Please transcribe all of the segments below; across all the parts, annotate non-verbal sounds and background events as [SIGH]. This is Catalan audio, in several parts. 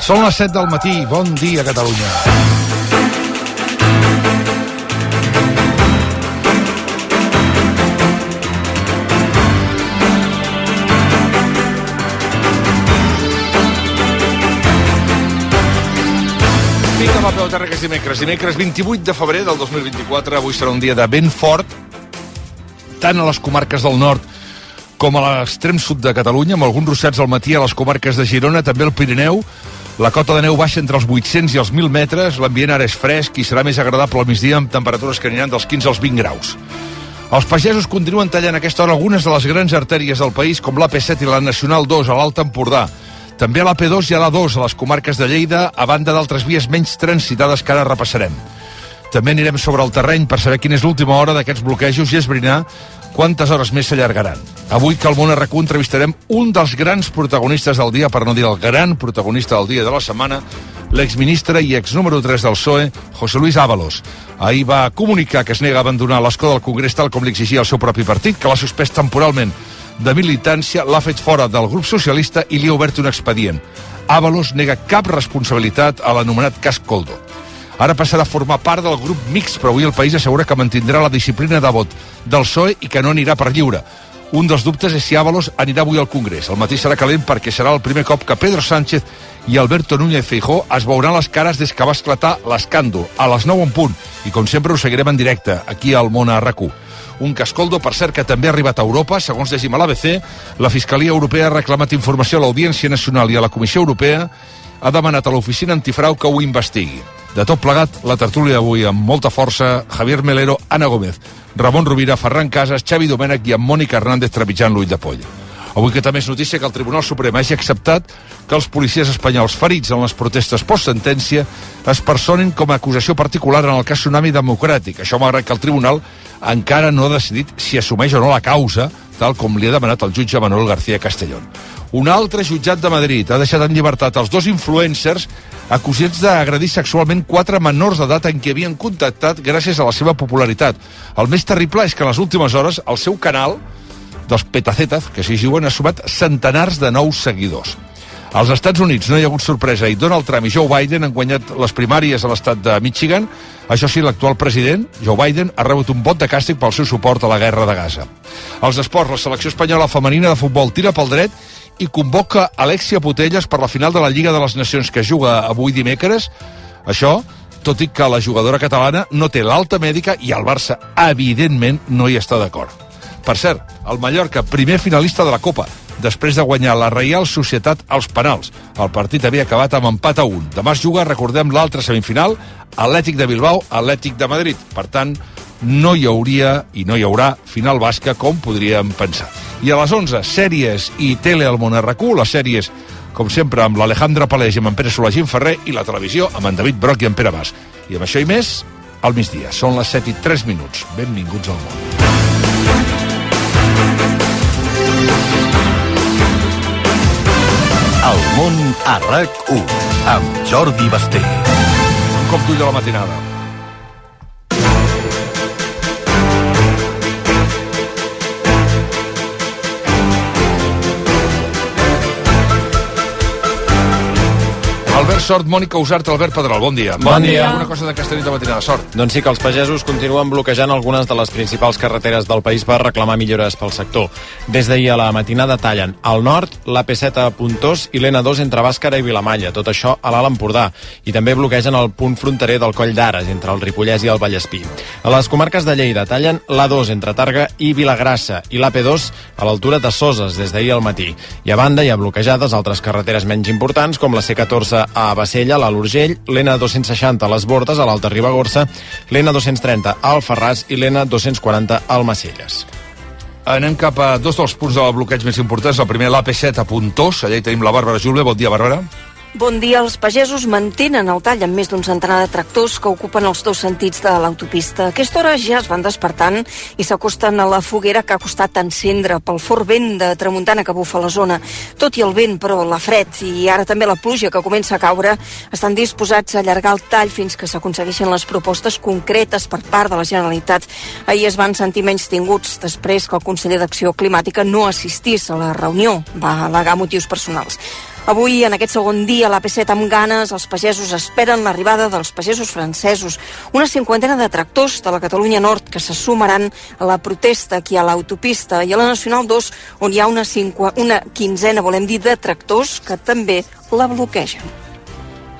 Són les 7 del matí. Bon dia, Catalunya. Terra, que és dimecres. Dimecres 28 de febrer del 2024. Avui serà un dia de vent fort, tant a les comarques del nord com a l'extrem sud de Catalunya, amb alguns ruixats al matí a les comarques de Girona, també al Pirineu. La cota de neu baixa entre els 800 i els 1.000 metres, l'ambient ara és fresc i serà més agradable al migdia amb temperatures que aniran dels 15 als 20 graus. Els pagesos continuen tallant aquesta hora algunes de les grans artèries del país, com l'AP7 i la Nacional 2 a l'Alt Empordà. També a l'AP2 i a l'A2 a les comarques de Lleida, a banda d'altres vies menys transitades que ara repassarem. També anirem sobre el terreny per saber quina és l'última hora d'aquests bloquejos i esbrinar quantes hores més s'allargaran. Avui que al món RQ entrevistarem un dels grans protagonistes del dia, per no dir el gran protagonista del dia de la setmana, l'exministre i ex número 3 del PSOE, José Luis Ábalos. Ahir va comunicar que es nega a abandonar l'escó del Congrés tal com li exigia el seu propi partit, que l'ha suspès temporalment de militància, l'ha fet fora del grup socialista i li ha obert un expedient. Ábalos nega cap responsabilitat a l'anomenat cas Coldo. Ara passarà a formar part del grup mix, però avui el país assegura que mantindrà la disciplina de vot del PSOE i que no anirà per lliure. Un dels dubtes és si Ábalos anirà avui al Congrés. El matí serà calent perquè serà el primer cop que Pedro Sánchez i Alberto Núñez Feijó es veuran les cares des que va esclatar l'escàndol, a les 9 en punt. I com sempre ho seguirem en directe, aquí al Món a rac un cascoldo, per cert, que també ha arribat a Europa. Segons llegim a l'ABC, la Fiscalia Europea ha reclamat informació a l'Audiència Nacional i a la Comissió Europea ha demanat a l'oficina antifrau que ho investigui. De tot plegat, la tertúlia d'avui amb molta força, Javier Melero, Ana Gómez, Ramon Rovira, Ferran Casas, Xavi Domènech i amb Mònica Hernández trepitjant l'ull de poll. Avui que també és notícia que el Tribunal Suprem hagi acceptat que els policies espanyols ferits en les protestes post-sentència es personin com a acusació particular en el cas Tsunami Democràtic. Això malgrat que el Tribunal encara no ha decidit si assumeix o no la causa, tal com li ha demanat el jutge Manuel García Castellón. Un altre jutjat de Madrid ha deixat en llibertat els dos influencers acusats d'agredir sexualment quatre menors d'edat en què havien contactat gràcies a la seva popularitat. El més terrible és que en les últimes hores el seu canal dels Petacetas, que s'hi juguen, ha sumat centenars de nous seguidors. Als Estats Units no hi ha hagut sorpresa i Donald Trump i Joe Biden han guanyat les primàries a l'estat de Michigan. Això sí, l'actual president, Joe Biden, ha rebut un vot de càstig pel seu suport a la guerra de Gaza. Als esports, la selecció espanyola femenina de futbol tira pel dret i convoca Alexia Putelles per la final de la Lliga de les Nacions que juga avui dimecres. Això, tot i que la jugadora catalana no té l'alta mèdica i el Barça, evidentment, no hi està d'acord. Per cert, el Mallorca, primer finalista de la Copa, després de guanyar la Reial Societat als penals. El partit havia acabat amb empat a un. Demà es juga, recordem, l'altre semifinal, Atlètic de Bilbao, Atlètic de Madrid. Per tant, no hi hauria i no hi haurà final basca com podríem pensar. I a les 11, sèries i tele al Monarracú, les sèries com sempre, amb l'Alejandra Paleix i amb en Pere Solagín Ferrer i la televisió amb en David Broc i en Pere Bas. I amb això i més, al migdia. Són les 7 i 3 minuts. Benvinguts al món. El món a RAC1 amb Jordi Basté. Un cop d'ull de la matinada. Albert Sort, Mònica Usart, Albert Pedral, bon dia. Bon dia. Alguna cosa de Castelló de matinada, Sort. Doncs sí que els pagesos continuen bloquejant algunes de les principals carreteres del país per reclamar millores pel sector. Des d'ahir a la matinada tallen al nord l'AP7 a Puntós i l'N2 entre Bàscara i Vilamalla, tot això a l'Alt Empordà. I també bloquegen el punt fronterer del Coll d'Ares, entre el Ripollès i el Vallespí. A les comarques de Lleida tallen l'A2 entre Targa i Vilagrassa i l'AP2 a l'altura de Soses des d'ahir al matí. I a banda hi ha bloquejades altres carreteres menys importants com la C14 a Bassella, a l'Urgell, l'N260 a les Bordes, a l'Alta Ribagorça, l'N230 al Ferràs i l'N240 al Macelles. Anem cap a dos dels punts del bloqueig més importants. El primer, l'AP7 a Puntós. Allà hi tenim la Bàrbara Júlia. Bon dia, Bàrbara. Bon dia. Els pagesos mantenen el tall amb més d'un centenar de tractors que ocupen els dos sentits de l'autopista. Aquesta hora ja es van despertant i s'acosten a la foguera que ha costat encendre pel fort vent de tramuntana que bufa la zona. Tot i el vent, però, la fred i ara també la pluja que comença a caure, estan disposats a allargar el tall fins que s'aconsegueixin les propostes concretes per part de la Generalitat. Ahir es van sentir menys tinguts després que el conseller d'Acció Climàtica no assistís a la reunió. Va al·legar motius personals. Avui, en aquest segon dia, a l'AP7 amb ganes, els pagesos esperen l'arribada dels pagesos francesos, una cinquantena de tractors de la Catalunya Nord que se sumaran a la protesta aquí a l'autopista i a la Nacional 2, on hi ha una, cinqua, una quinzena, volem dir, de tractors que també la bloquegen.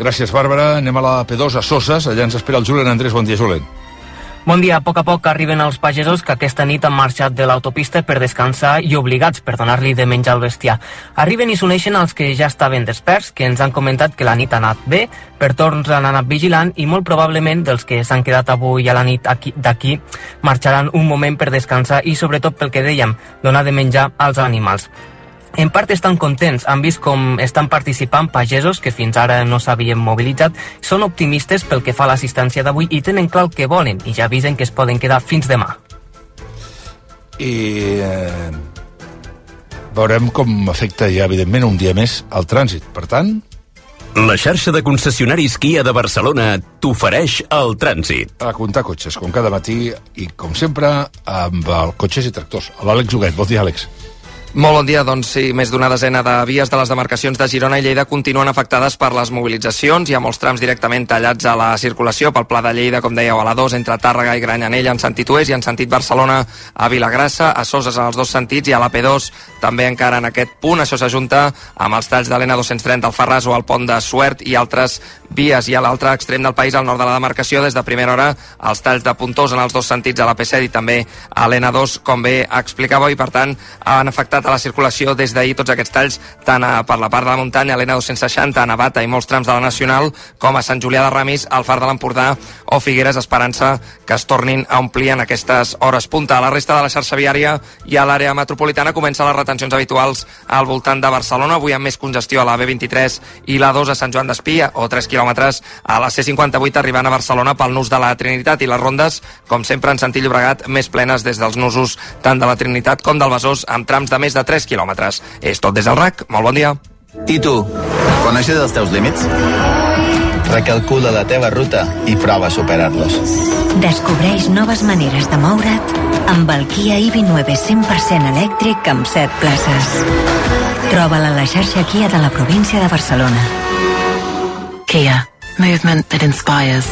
Gràcies, Bàrbara. Anem a la P2 a Soses. Allà ens espera el Julen Andrés. Bon dia, Julen. Bon dia. A poc a poc arriben els pagesos que aquesta nit han marxat de l'autopista per descansar i obligats per donar-li de menjar al bestiar. Arriben i s'uneixen els que ja estaven desperts, que ens han comentat que la nit ha anat bé, per torns han anat vigilant i molt probablement dels que s'han quedat avui a la nit d'aquí marxaran un moment per descansar i sobretot pel que dèiem, donar de menjar als animals. En part estan contents, han vist com estan participant pagesos que fins ara no s'havien mobilitzat, són optimistes pel que fa a l'assistència d'avui i tenen clar el que volen i ja avisen que es poden quedar fins demà. I eh, veurem com afecta ja, evidentment, un dia més el trànsit. Per tant, La xarxa de concessionaris Kia de Barcelona t'ofereix el trànsit. a comptar cotxes, com cada matí i, com sempre, amb el cotxes i tractors. L'Àlex Huguet. Bon dia, Àlex. Molt bon dia, doncs sí, més d'una desena de vies de les demarcacions de Girona i Lleida continuen afectades per les mobilitzacions. Hi ha molts trams directament tallats a la circulació pel Pla de Lleida, com dèieu, a la 2, entre Tàrrega i Granyanella en sentit oest i en sentit Barcelona a Vilagrassa, a Soses en els dos sentits i a la P2 també encara en aquest punt. Això s'ajunta amb els talls de l'Ena 230 al Ferraz o al pont de Suert i altres vies. I a l'altre extrem del país, al nord de la demarcació, des de primera hora, els talls de puntós en els dos sentits a la P7 i també a l'N2, com bé explicàveu, i per tant han afectat a la circulació des d'ahir tots aquests talls, tant a, per la part de la muntanya, a l'N260, a Navata i molts trams de la Nacional, com a Sant Julià de Ramis, al Far de l'Empordà o Figueres, Esperança, que es tornin a omplir en aquestes hores punta. A la resta de la xarxa viària i a l'àrea metropolitana comencen les retencions habituals al voltant de Barcelona, avui amb més congestió a la B23 i la 2 a Sant Joan d'Espí, o 3 quilòmetres a la C58 arribant a Barcelona pel nus de la Trinitat i les rondes, com sempre en sentit Llobregat, més plenes des dels nusos tant de la Trinitat com del Besòs, amb trams de més de 3 quilòmetres. És tot des del RAC, molt bon dia. I tu, coneixes els teus límits? Recalcula la teva ruta i prova a superar-los. Descobreix noves maneres de moure't amb el Kia EV9 100% elèctric amb 7 places. Troba-la a la xarxa Kia de la província de Barcelona. Kia. Movement that inspires.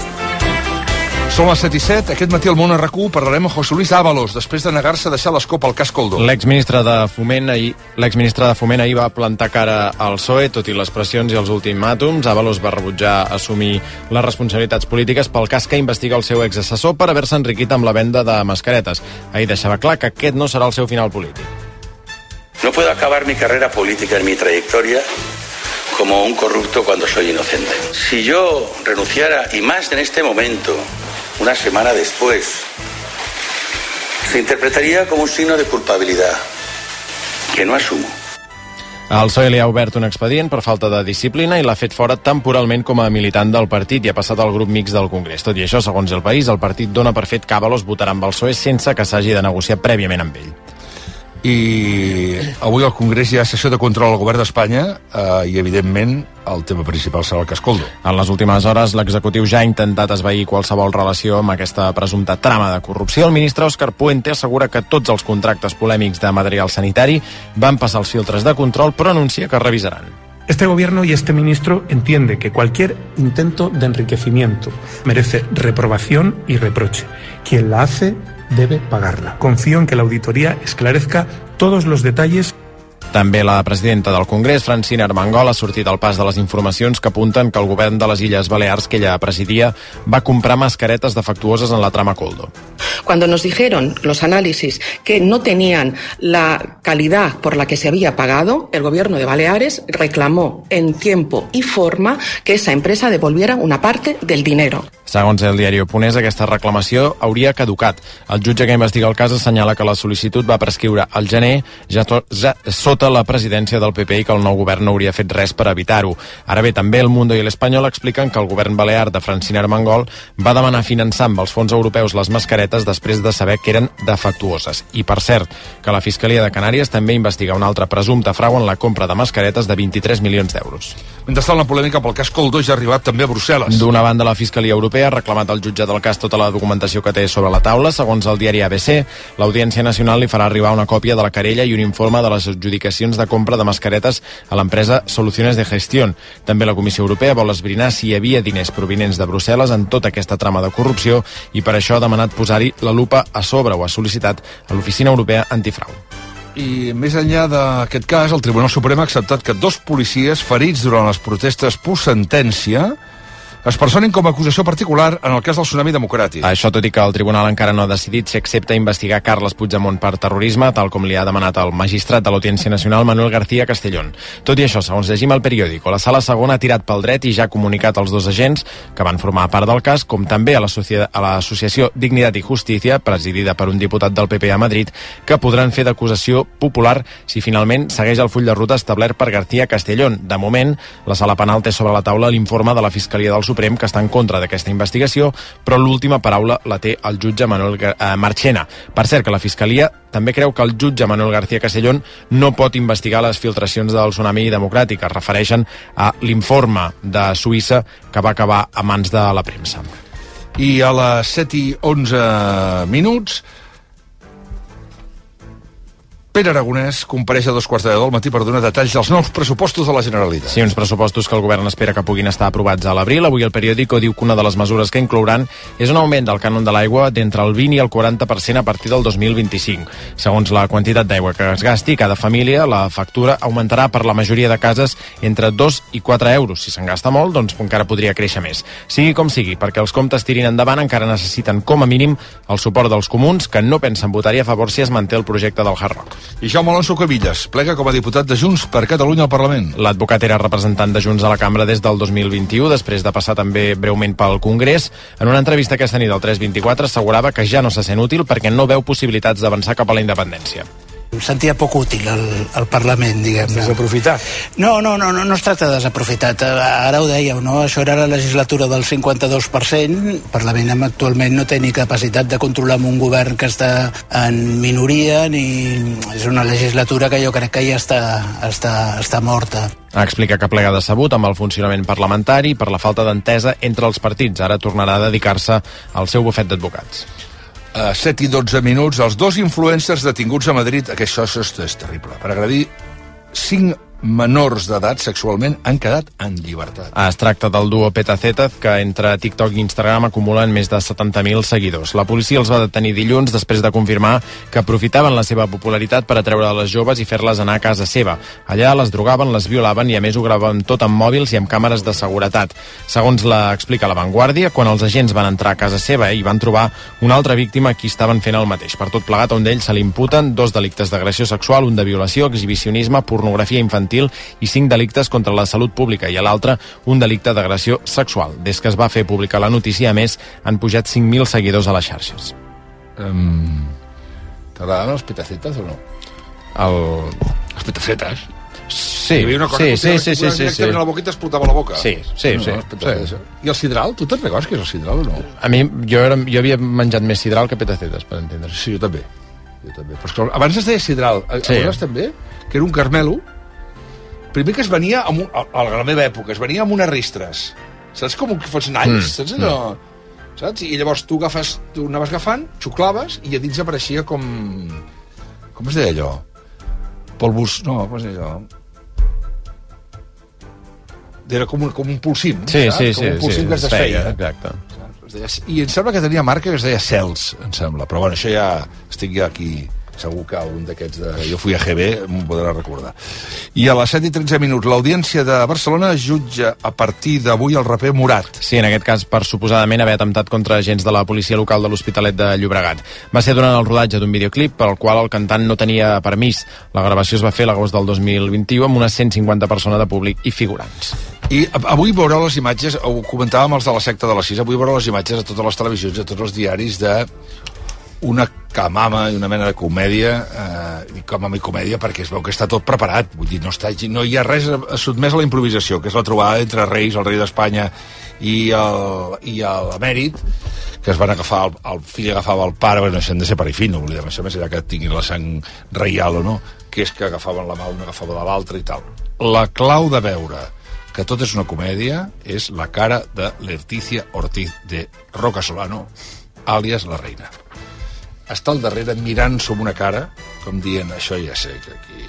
Són les 7 i 7. Aquest matí al món RAC1 parlarem amb José Luis Ábalos, després de negar-se a deixar l'escopa al cas Coldo. L'exministre de Foment ahir, l'exministre de Foment ahir va plantar cara al PSOE, tot i les pressions i els ultimàtums. Avalos va rebutjar assumir les responsabilitats polítiques pel cas que investiga el seu exassessor per haver-se enriquit amb la venda de mascaretes. Ahir deixava clar que aquest no serà el seu final polític. No puedo acabar mi carrera política en mi trayectoria como un corrupto cuando soy inocente. Si yo renunciara, y más en este momento, una semana después, se interpretaría como un signo de culpabilidad que no asumo. El PSOE li ha obert un expedient per falta de disciplina i l'ha fet fora temporalment com a militant del partit i ha passat al grup mix del Congrés. Tot i això, segons el país, el partit dona per fet que Avalos votarà amb el PSOE sense que s'hagi de negociar prèviament amb ell. I avui al Congrés hi ha sessió de control al govern d'Espanya eh, i, evidentment, el tema principal serà el cas Coldo. En les últimes hores, l'executiu ja ha intentat esvair qualsevol relació amb aquesta presumpta trama de corrupció. El ministre Òscar Puente assegura que tots els contractes polèmics de material sanitari van passar els filtres de control, però anuncia que revisaran. Este gobierno y este ministro entiende que cualquier intento de enriquecimiento merece reprobación y reproche. Quien la hace debe pagarla. Confío en que la auditoría esclarezca todos los detalles També la presidenta del Congrés, Francina Armengol, ha sortit al pas de les informacions que apunten que el govern de les Illes Balears, que ella presidia, va comprar mascaretes defectuoses en la trama Coldo. Cuando nos dijeron los análisis que no tenían la calidad por la que se había pagado, el gobierno de Baleares reclamó en tiempo y forma que esa empresa devolviera una parte del dinero. Segons el diari Oponés, aquesta reclamació hauria caducat. El jutge que investiga el cas assenyala que la sol·licitud va prescriure al gener ja, to, ja sota la presidència del PP i que el nou govern no hauria fet res per evitar-ho. Ara bé, també El Mundo i l'Espanyol expliquen que el govern balear de Francina Armengol va demanar finançar amb els fons europeus les mascaretes després de saber que eren defectuoses. I, per cert, que la Fiscalia de Canàries també investiga un altre presumpte frau en la compra de mascaretes de 23 milions d'euros. Mentrestant, la polèmica pel cas Coldo ja ha arribat també a Brussel·les. D'una banda, la Fiscalia Europea Europea ha reclamat al jutge del cas tota la documentació que té sobre la taula. Segons el diari ABC, l'Audiència Nacional li farà arribar una còpia de la querella i un informe de les adjudicacions de compra de mascaretes a l'empresa Soluciones de Gestión. També la Comissió Europea vol esbrinar si hi havia diners provinents de Brussel·les en tota aquesta trama de corrupció i per això ha demanat posar-hi la lupa a sobre o ha sol·licitat a l'Oficina Europea Antifrau. I més enllà d'aquest cas, el Tribunal Suprem ha acceptat que dos policies ferits durant les protestes per sentència es personin com a acusació particular en el cas del tsunami democràtic. Això tot i que el tribunal encara no ha decidit si accepta investigar Carles Puigdemont per terrorisme, tal com li ha demanat el magistrat de l'Audiència Nacional Manuel García Castellón. Tot i això, segons llegim al periòdico, la sala segona ha tirat pel dret i ja ha comunicat als dos agents que van formar part del cas, com també a l'associació Dignitat i Justícia, presidida per un diputat del PP a Madrid, que podran fer d'acusació popular si finalment segueix el full de ruta establert per García Castellón. De moment, la sala penal té sobre la taula l'informe de la Fiscalia del Suprem que està en contra d'aquesta investigació, però l'última paraula la té el jutge Manuel eh, Marchena. Per cert, que la Fiscalia també creu que el jutge Manuel García Castellón no pot investigar les filtracions del tsunami democràtic. Es refereixen a l'informe de Suïssa que va acabar a mans de la premsa. I a les 7 i 11 minuts Pere Aragonès compareix a dos quarts de deu del matí per donar detalls dels nous pressupostos de la Generalitat. Sí, uns pressupostos que el govern espera que puguin estar aprovats a l'abril. Avui el periòdico diu que una de les mesures que inclouran és un augment del cànon de l'aigua d'entre el 20 i el 40% a partir del 2025. Segons la quantitat d'aigua que es gasti, cada família, la factura augmentarà per la majoria de cases entre 2 i 4 euros. Si se'n gasta molt, doncs encara podria créixer més. Sigui com sigui, perquè els comptes tirin endavant encara necessiten com a mínim el suport dels comuns que no pensen votar-hi a favor si es manté el projecte del Hard Rock. I Jaume Alonso Cavillas plega com a diputat de Junts per Catalunya al Parlament. L'advocat era representant de Junts a la cambra des del 2021, després de passar també breument pel Congrés. En una entrevista aquesta nit al 324 assegurava que ja no se sent útil perquè no veu possibilitats d'avançar cap a la independència. Em sentia poc útil al, al Parlament, diguem-ne. Desaprofitat? No, no, no, no, no es tracta de desaprofitat. Ara ho dèieu, no? Això era la legislatura del 52%. El Parlament actualment no té ni capacitat de controlar amb un govern que està en minoria, ni... És una legislatura que jo crec que ja està, està, està morta. Explica que plega decebut amb el funcionament parlamentari per la falta d'entesa entre els partits. Ara tornarà a dedicar-se al seu bufet d'advocats a 7 i 12 minuts, els dos influencers detinguts a Madrid, que això, això és terrible, per agredir 5 menors d'edat sexualment han quedat en llibertat. Es tracta del duo Petazetaz, que entre TikTok i Instagram acumulen més de 70.000 seguidors. La policia els va detenir dilluns després de confirmar que aprofitaven la seva popularitat per atreure les joves i fer-les anar a casa seva. Allà les drogaven, les violaven i a més ho gravaven tot amb mòbils i amb càmeres de seguretat. Segons la explica La Vanguardia, quan els agents van entrar a casa seva i van trobar una altra víctima qui estaven fent el mateix. Per tot plegat, a un d'ells se li imputen dos delictes d'agressió sexual, un de violació, exhibicionisme, pornografia infantil infantil i cinc delictes contra la salut pública i a l'altre un delicte d'agressió sexual. Des que es va fer pública la notícia, a més, han pujat 5.000 seguidors a les xarxes. Um, T'agraden els petacetes o no? El... Els petacetes? Sí, Hi una cosa sí, que sí, sí, sí, sí, sí. la boca i t'explotava la boca. Sí, sí, no, sí, sí. I el sidral? Tu te'n recordes què és el sidral o no? A mi, jo, era, jo havia menjat més sidral que petacetes, per entendre. Sí, jo també. Jo també. Però és que abans es deia sidral. Sí. Aleshores també, que era un carmelo, primer que es venia amb un, a, a la meva època, es venia amb unes ristres. Saps com que fos nalls? Mm, Saps allò? Saps? I llavors tu agafes, tu anaves agafant, xuclaves i a dins apareixia com... Com es deia allò? Polvos... No, com es deia allò? Era com un, com un pulsim, Sí, saps? sí, com sí, un pulsim sí, que es es feia, desfeia. exacte. Es deia, I em sembla que tenia marca que es deia Cels, em sembla. Però bueno, això ja estic ja aquí segur que un d'aquests de... Jo fui a GB, m'ho podrà recordar. I a les 7 i 13 minuts, l'Audiència de Barcelona jutja a partir d'avui el raper Morat. Sí, en aquest cas per suposadament haver atemptat contra agents de la policia local de l'Hospitalet de Llobregat. Va ser durant el rodatge d'un videoclip per al qual el cantant no tenia permís. La gravació es va fer l'agost del 2021 amb unes 150 persones de públic i figurants. I avui veureu les imatges, ho comentàvem els de la secta de les 6, avui veureu les imatges a totes les televisions, a tots els diaris de una camama i una mena de comèdia, eh, dic camama i comèdia perquè es veu que està tot preparat, vull dir, no, està, no hi ha res sotmès a la improvisació, que és la trobada entre reis, el rei d'Espanya i el- i l'emèrit, que es van agafar, el, el fill agafava el pare, bueno, això de ser pare i fill, no oblidem això, més allà que tinguin la sang reial o no, que és que agafaven la mà, un agafava de l'altre i tal. La clau de veure que tot és una comèdia, és la cara de Leticia Ortiz de Roca Solano, àlies la reina. Està al darrere mirant som una cara, com dient, això ja sé que aquí...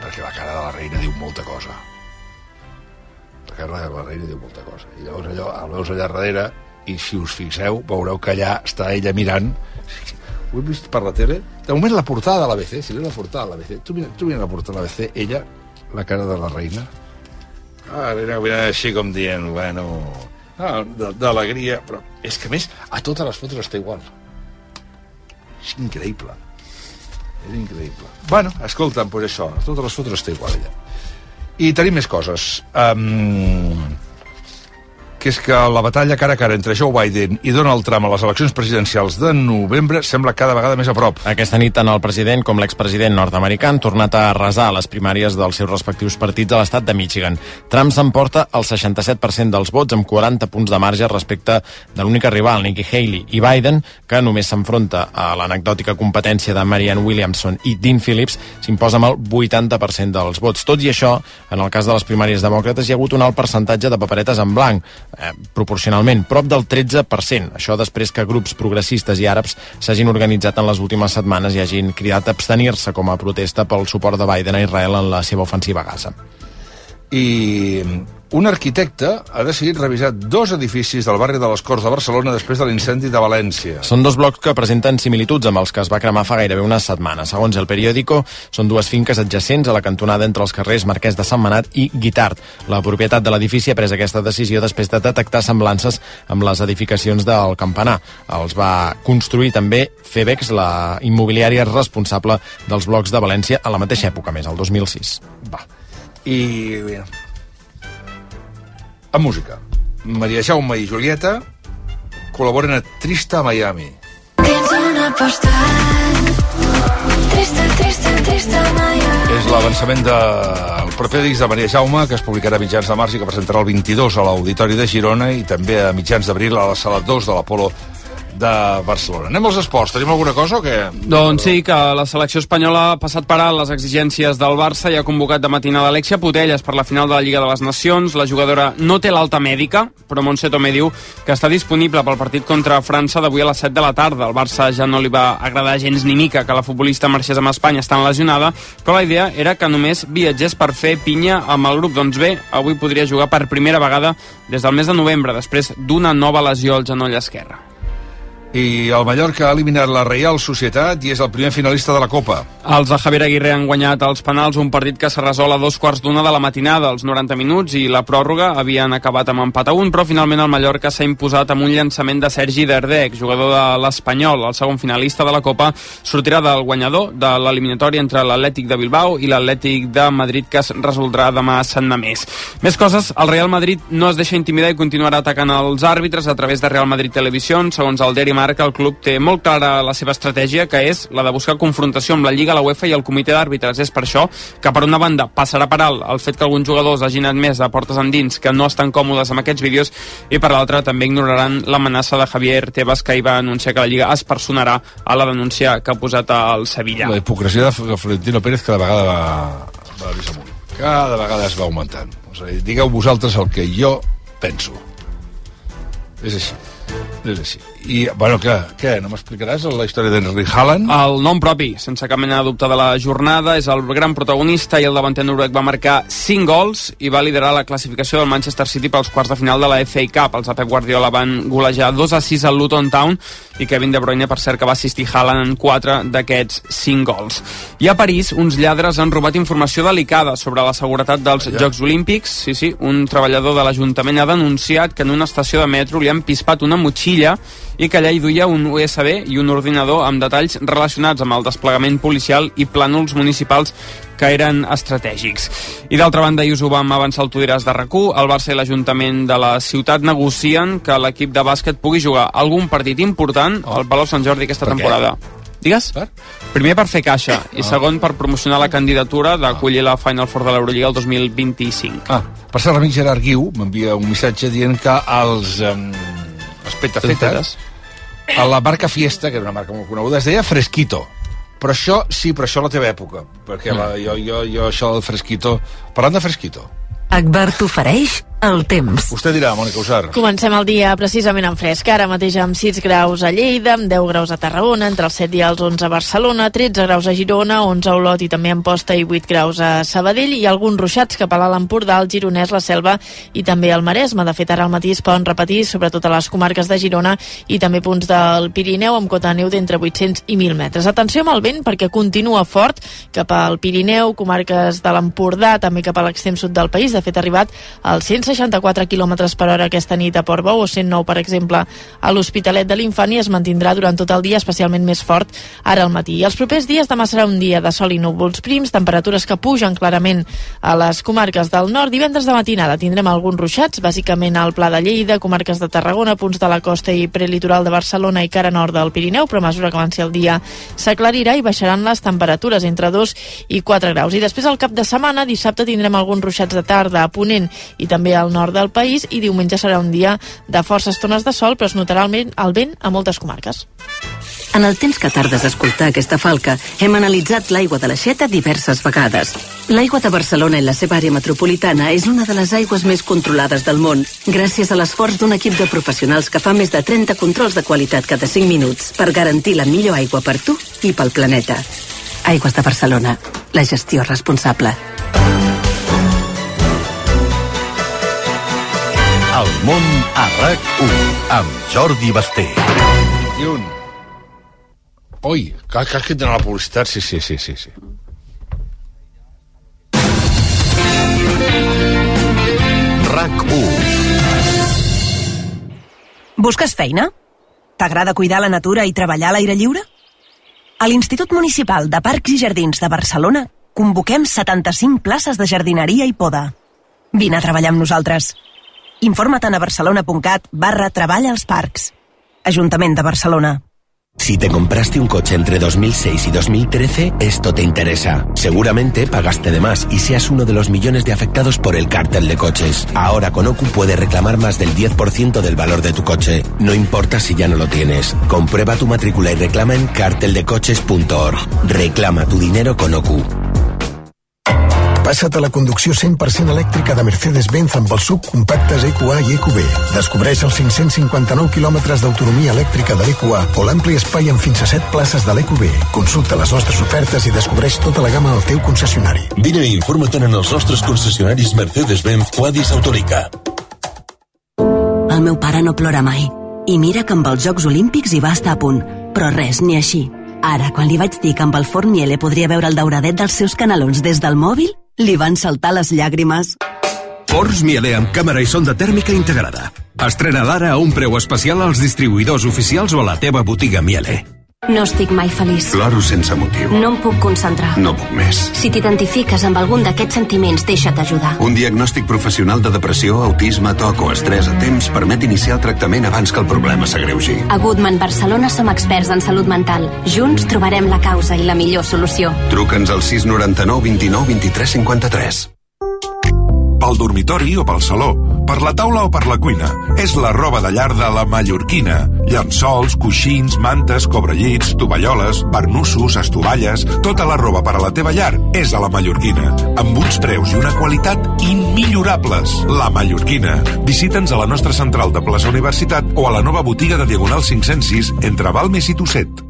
Perquè la cara de la reina diu molta cosa. La cara de la reina diu molta cosa. I llavors allò, el veus allà darrere, i si us fixeu, veureu que allà està ella mirant. Ho he vist per la tele? De moment la portada de l'ABC si veu la portada de l'ABC tu mira, tu mira la portada de l'ABC ella, la cara de la reina. Ah, mira, mira, així com dient bueno, ah, d'alegria però és que més a totes les fotos està igual és increïble. És increïble. Bueno, escolta'm, doncs això, totes les fotos està igual ella i tenim més coses. Um, que és que la batalla cara a cara entre Joe Biden i Donald Trump a les eleccions presidencials de novembre sembla cada vegada més a prop. Aquesta nit tant el president com l'expresident nord-americà han tornat a arrasar les primàries dels seus respectius partits a l'estat de Michigan. Trump s'emporta el 67% dels vots amb 40 punts de marge respecte de l'única rival, Nikki Haley, i Biden, que només s'enfronta a l'anecdòtica competència de Marianne Williamson i Dean Phillips, s'imposa amb el 80% dels vots. Tot i això, en el cas de les primàries demòcrates hi ha hagut un alt percentatge de paperetes en blanc, eh, proporcionalment, prop del 13%. Això després que grups progressistes i àrabs s'hagin organitzat en les últimes setmanes i hagin cridat abstenir-se com a protesta pel suport de Biden a Israel en la seva ofensiva a Gaza. I un arquitecte ha decidit revisar dos edificis del barri de les Corts de Barcelona després de l'incendi de València. Són dos blocs que presenten similituds amb els que es va cremar fa gairebé una setmana. Segons el periòdico, són dues finques adjacents a la cantonada entre els carrers Marquès de Sant Manat i Guitart. La propietat de l'edifici ha pres aquesta decisió després de detectar semblances amb les edificacions del campanar. Els va construir també Febex, la immobiliària responsable dels blocs de València a la mateixa època, més, el 2006. Va. I... En música. Maria Jaume i Julieta col·laboren a Trista Miami. Dins una postal Trista, trista, trista Miami És l'avançament del proper disc de Maria Jaume, que es publicarà a mitjans de març i que presentarà el 22 a l'Auditori de Girona i també a mitjans d'abril a la sala 2 de l'Apolo de Barcelona. Anem als esports. Tenim alguna cosa o què? Doncs sí, que la selecció espanyola ha passat per alt les exigències del Barça i ha convocat de matinada Alexia Putelles per la final de la Lliga de les Nacions. La jugadora no té l'alta mèdica, però Montse Tomé diu que està disponible pel partit contra França d'avui a les 7 de la tarda. El Barça ja no li va agradar gens ni mica que la futbolista marxés amb Espanya estant lesionada, però la idea era que només viatgés per fer pinya amb el grup. Doncs bé, avui podria jugar per primera vegada des del mes de novembre, després d'una nova lesió al genoll esquerre. I el Mallorca ha eliminat la Reial Societat i és el primer finalista de la Copa. Els de Javier Aguirre han guanyat els penals un partit que s'ha resolt a dos quarts d'una de la matinada, als 90 minuts, i la pròrroga havien acabat amb empat a un, però finalment el Mallorca s'ha imposat amb un llançament de Sergi Derdec, jugador de l'Espanyol, el segon finalista de la Copa, sortirà del guanyador de l'eliminatòria entre l'Atlètic de Bilbao i l'Atlètic de Madrid, que es resoldrà demà a Sant Mamés. Més coses, el Real Madrid no es deixa intimidar i continuarà atacant els àrbitres a través de Real Madrid Televisió. Segons el Diari Marca, el club té molt clara la seva estratègia, que és la de buscar confrontació amb la Lliga, la UEFA i el comitè d'àrbitres. És per això que, per una banda, passarà per alt el fet que alguns jugadors hagin admès de portes endins que no estan còmodes amb aquests vídeos i, per l'altra, també ignoraran l'amenaça de Javier Tebas, que hi va anunciar que la Lliga es personarà a la denúncia que ha posat al Sevilla. La hipocresia de Florentino Pérez cada vegada va, va més. Cada vegada es va augmentant. O sigui, digueu vosaltres el que jo penso. És així. És així. I, bueno, què? Què? No m'explicaràs la història d'Henry Haaland? El nom propi, sense cap mena de dubte de la jornada, és el gran protagonista i el davanter noruec va marcar 5 gols i va liderar la classificació del Manchester City pels quarts de final de la FA Cup. Els de Pep Guardiola van golejar 2 a 6 al Luton Town i Kevin De Bruyne, per cert, que va assistir Haaland en 4 d'aquests 5 gols. I a París, uns lladres han robat informació delicada sobre la seguretat dels Jocs Olímpics. Sí, sí, un treballador de l'Ajuntament ha denunciat que en una estació de metro li han pispat una motxilla i que allà hi duia un USB i un ordinador amb detalls relacionats amb el desplegament policial i plànols municipals que eren estratègics. I d'altra banda, i us ho vam avançar al Tu diràs de rac el Barça i l'Ajuntament de la ciutat negocien que l'equip de bàsquet pugui jugar algun partit important al Palau Sant Jordi aquesta Per què? temporada. Digues? Per? Primer per fer caixa i segon per promocionar la candidatura d'acollir la Final Four de l'Eurolliga el 2025. Ah, per cert, l'amic Gerard Guiu m'envia un missatge dient que els, um, els petafetes, a la marca Fiesta, que era una marca molt coneguda, es deia Fresquito. Però això, sí, però això a la teva època. Perquè la, jo, jo, jo, això del Fresquito... Parlant de Fresquito, Akbar t'ofereix el temps. Vostè dirà, Mònica Usar. Comencem el dia precisament en fresc. Ara mateix amb 6 graus a Lleida, amb 10 graus a Tarragona, entre els 7 i els 11 a Barcelona, 13 graus a Girona, 11 a Olot i també en Posta i 8 graus a Sabadell i alguns ruixats cap a l'Alt Empordà, el Gironès, la Selva i també el Maresme. De fet, ara al matí es poden repetir, sobretot a les comarques de Girona i també punts del Pirineu amb cota de neu d'entre 800 i 1.000 metres. Atenció amb el vent perquè continua fort cap al Pirineu, comarques de l'Empordà, també cap a l'extrem sud del país. De fet, ha arribat al 100 64 km per hora aquesta nit a Portbou o 109, per exemple, a l'Hospitalet de l'Infant i es mantindrà durant tot el dia, especialment més fort ara al matí. I els propers dies demà serà un dia de sol i núvols prims, temperatures que pugen clarament a les comarques del nord. Divendres de matinada tindrem alguns ruixats, bàsicament al Pla de Lleida, comarques de Tarragona, punts de la costa i prelitoral de Barcelona i cara nord del Pirineu, però a mesura que avanci el dia s'aclarirà i baixaran les temperatures entre 2 i 4 graus. I després al cap de setmana, dissabte, tindrem alguns ruixats de tarda a Ponent i també a al nord del país i diumenge serà un dia de forces estones de sol, però es notarà el vent, el vent a moltes comarques. En el temps que tardes a escoltar aquesta falca, hem analitzat l'aigua de l'aixeta diverses vegades. L'aigua de Barcelona i la seva àrea metropolitana és una de les aigües més controlades del món, gràcies a l'esforç d'un equip de professionals que fa més de 30 controls de qualitat cada 5 minuts per garantir la millor aigua per tu i pel planeta. Aigües de Barcelona. La gestió responsable. El món a RAC1 amb Jordi Basté. I un. Ui, cal, cal que tenen la publicitat, sí, sí, sí, sí. sí. RAC1 Busques feina? T'agrada cuidar la natura i treballar a l'aire lliure? A l'Institut Municipal de Parcs i Jardins de Barcelona convoquem 75 places de jardineria i poda. Vine a treballar amb nosaltres. Informa't a barcelona.cat barra treball als parcs. De Barcelona. Si te compraste un coche entre 2006 y 2013, esto te interesa. Seguramente pagaste de más y seas uno de los millones de afectados por el cártel de coches. Ahora con OCU puedes reclamar más del 10% del valor de tu coche. No importa si ya no lo tienes. Comprueba tu matrícula y reclama en carteldecoches.org. Reclama tu dinero con OCU. Passa't a la conducció 100% elèctrica de Mercedes-Benz amb els subcompactes EQA i EQB. Descobreix els 559 quilòmetres d'autonomia elèctrica de l'EQA o l'ampli espai amb fins a 7 places de l'EQB. Consulta les nostres ofertes i descobreix tota la gamma al teu concessionari. Vine i informa't en els nostres concessionaris Mercedes-Benz Quadis Autorica. El meu pare no plora mai. I mira que amb els Jocs Olímpics hi va estar a punt. Però res, ni així. Ara, quan li vaig dir que amb el forn Miele podria veure el dauradet dels seus canalons des del mòbil, li van saltar les llàgrimes. Forns Miele amb càmera i sonda tèrmica integrada. Estrena l'ara a un preu especial als distribuïdors oficials o a la teva botiga Miele. No estic mai feliç. Ploro sense motiu. No em puc concentrar. No puc més. Si t'identifiques amb algun d'aquests sentiments, deixa't ajudar. Un diagnòstic professional de depressió, autisme, toc o estrès a temps permet iniciar el tractament abans que el problema s'agreugi. A Goodman Barcelona som experts en salut mental. Junts trobarem la causa i la millor solució. Truca'ns al 699 29 23 53. Pel dormitori o pel saló, per la taula o per la cuina. És la roba de llar de la Mallorquina. Llençols, coixins, mantes, cobrellits, tovalloles, barnussos, estovalles... Tota la roba per a la teva llar és a la Mallorquina. Amb uns preus i una qualitat immillorables. La Mallorquina. Visita'ns a la nostra central de plaça Universitat o a la nova botiga de Diagonal 506 entre Balmes i Tosset.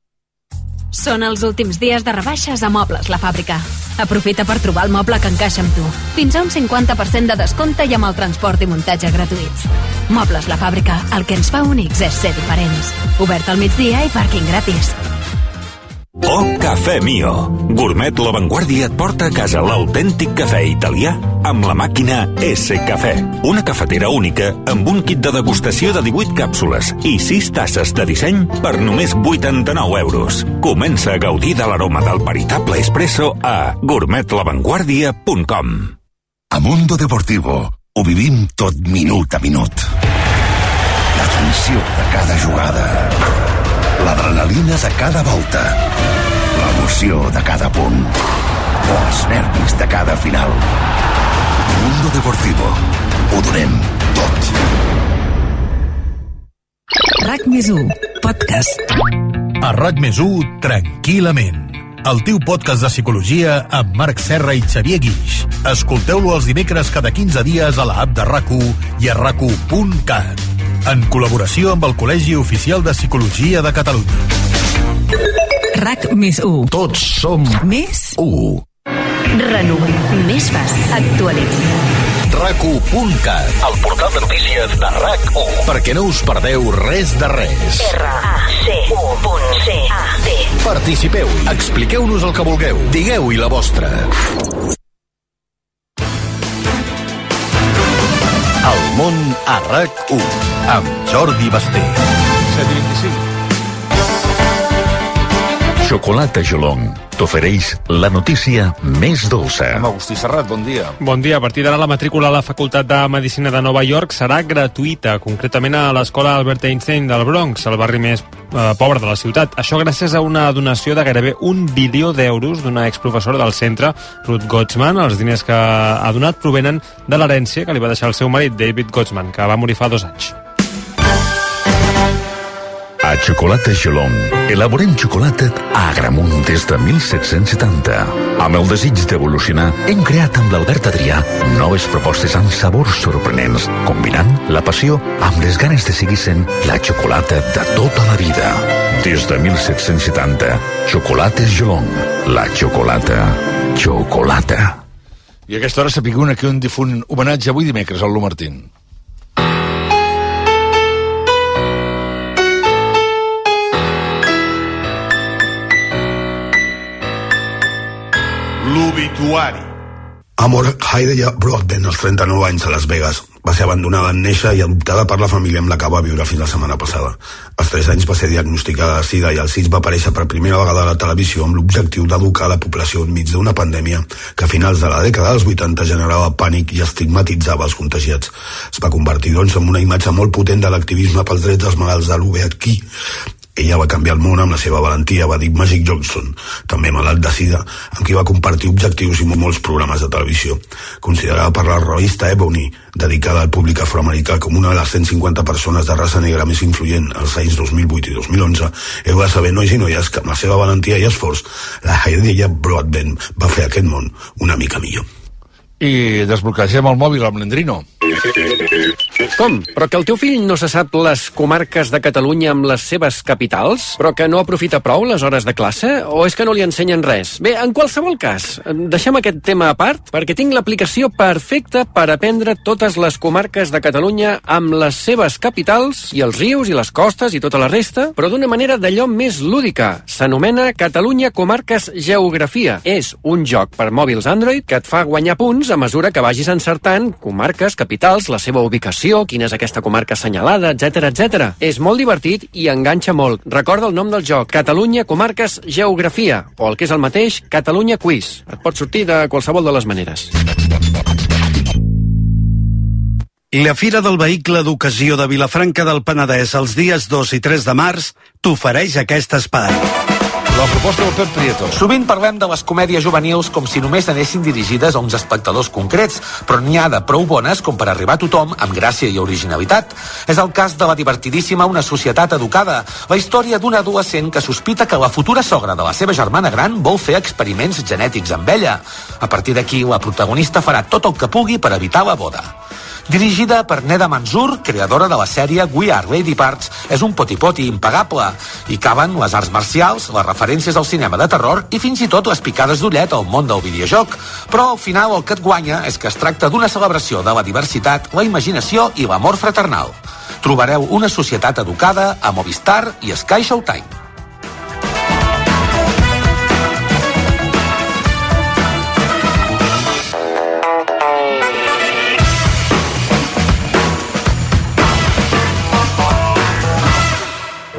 Són els últims dies de rebaixes a Mobles La Fàbrica. Aprofita per trobar el moble que encaixa amb tu. Fins a un 50% de descompte i amb el transport i muntatge gratuïts. Mobles La Fàbrica, el que ens fa únics és ser diferents. Obert al migdia i pàrquing gratis. Oh, Cafè Mio. Gourmet La Vanguardia et porta a casa l'autèntic cafè italià amb la màquina S Cafè. Una cafetera única amb un kit de degustació de 18 càpsules i 6 tasses de disseny per només 89 euros. Comença a gaudir de l'aroma del veritable espresso a gourmetlavanguardia.com A Mundo Deportivo ho vivim tot minut a minut. La tensió de cada jugada. L'adrenalina de cada volta. L'emoció de cada punt, els nervis de cada final. Mundo Deportivo. Ho donem tot. RAC més 1, podcast. A RAC més 1, tranquil·lament. El teu podcast de psicologia amb Marc Serra i Xavier Guix. Escolteu-lo els dimecres cada 15 dies a la app de rac i a rac En col·laboració amb el Col·legi Oficial de Psicologia de Catalunya. RAC més 1. Tots som Més 1. Renovem. Més fàcil. Actualitza. RAC1.cat, el portal de notícies de RAC1. Perquè no us perdeu res de res. R-A-C-U.C-A-T. Participeu, expliqueu-nos el que vulgueu, digueu-hi la vostra. El món a RAC1, amb Jordi Basté. 7 i 25. Xocolata Jolong t'ofereix la notícia més dolça. Amb Agustí Serrat, bon dia. Bon dia. A partir d'ara la matrícula a la Facultat de Medicina de Nova York serà gratuïta, concretament a l'escola Albert Einstein del Bronx, el barri més eh, pobre de la ciutat. Això gràcies a una donació de gairebé un bilió d'euros d'una exprofessora del centre, Ruth Gottsman. Els diners que ha donat provenen de l'herència que li va deixar el seu marit, David Gottsman, que va morir fa dos anys. Xocolata Jolong elaborem xocolata a Agramunt des de 1770. Amb el desig d'evolucionar, hem creat amb l'Albert Adrià noves propostes amb sabors sorprenents, combinant la passió amb les ganes de seguir sent la xocolata de tota la vida. Des de 1770, Xocolates Jolong, la xocolata, xocolata. I aquesta hora sapigueu aquí un difunt homenatge avui dimecres al Lu Martín. L'obituari. Amor Heidegger Broadbent, als 39 anys a Las Vegas. Va ser abandonada en néixer i adoptada per la família amb la que va viure fins la setmana passada. Als 3 anys va ser diagnosticada de sida i als 6 va aparèixer per primera vegada a la televisió amb l'objectiu d'educar la població enmig d'una pandèmia que a finals de la dècada dels 80 generava pànic i estigmatitzava els contagiats. Es va convertir, doncs, en una imatge molt potent de l'activisme pels drets dels malalts de l'UVHQ ella va canviar el món amb la seva valentia, va dir Magic Johnson, també malalt de sida, amb qui va compartir objectius i molts programes de televisió. Considerada per la revista Ebony, dedicada al públic afroamericà com una de les 150 persones de raça negra més influent als anys 2008 i 2011, heu de saber, nois i noies, que amb la seva valentia i esforç, la Heidella Broadbent va fer aquest món una mica millor. I desbloquegem el mòbil amb l'Endrino. [LAUGHS] Com? Però que el teu fill no se sap les comarques de Catalunya amb les seves capitals? Però que no aprofita prou les hores de classe? O és que no li ensenyen res? Bé, en qualsevol cas, deixem aquest tema a part perquè tinc l'aplicació perfecta per aprendre totes les comarques de Catalunya amb les seves capitals i els rius i les costes i tota la resta, però d'una manera d'allò més lúdica. S'anomena Catalunya Comarques Geografia. És un joc per mòbils Android que et fa guanyar punts a mesura que vagis encertant comarques, capitals, la seva ubicació, quina és aquesta comarca assenyalada, etc etc. És molt divertit i enganxa molt. Recorda el nom del joc, Catalunya Comarques Geografia, o el que és el mateix, Catalunya Quiz. Et pot sortir de qualsevol de les maneres. La Fira del Vehicle d'Ocasió de Vilafranca del Penedès els dies 2 i 3 de març t'ofereix aquest espai. La proposta del Pep Prieto. Sovint parlem de les comèdies juvenils com si només anessin dirigides a uns espectadors concrets, però n'hi ha de prou bones com per arribar a tothom amb gràcia i originalitat. És el cas de la divertidíssima Una societat educada, la història d'un adolescent que sospita que la futura sogra de la seva germana gran vol fer experiments genètics amb ella. A partir d'aquí, la protagonista farà tot el que pugui per evitar la boda. Dirigida per Neda Mansour, creadora de la sèrie We Are Lady Parts, és un poti-poti impagable. Hi caben les arts marcials, les referències al cinema de terror i fins i tot les picades d'ullet al món del videojoc. Però al final el que et guanya és que es tracta d'una celebració de la diversitat, la imaginació i l'amor fraternal. Trobareu una societat educada a Movistar i Sky Showtime.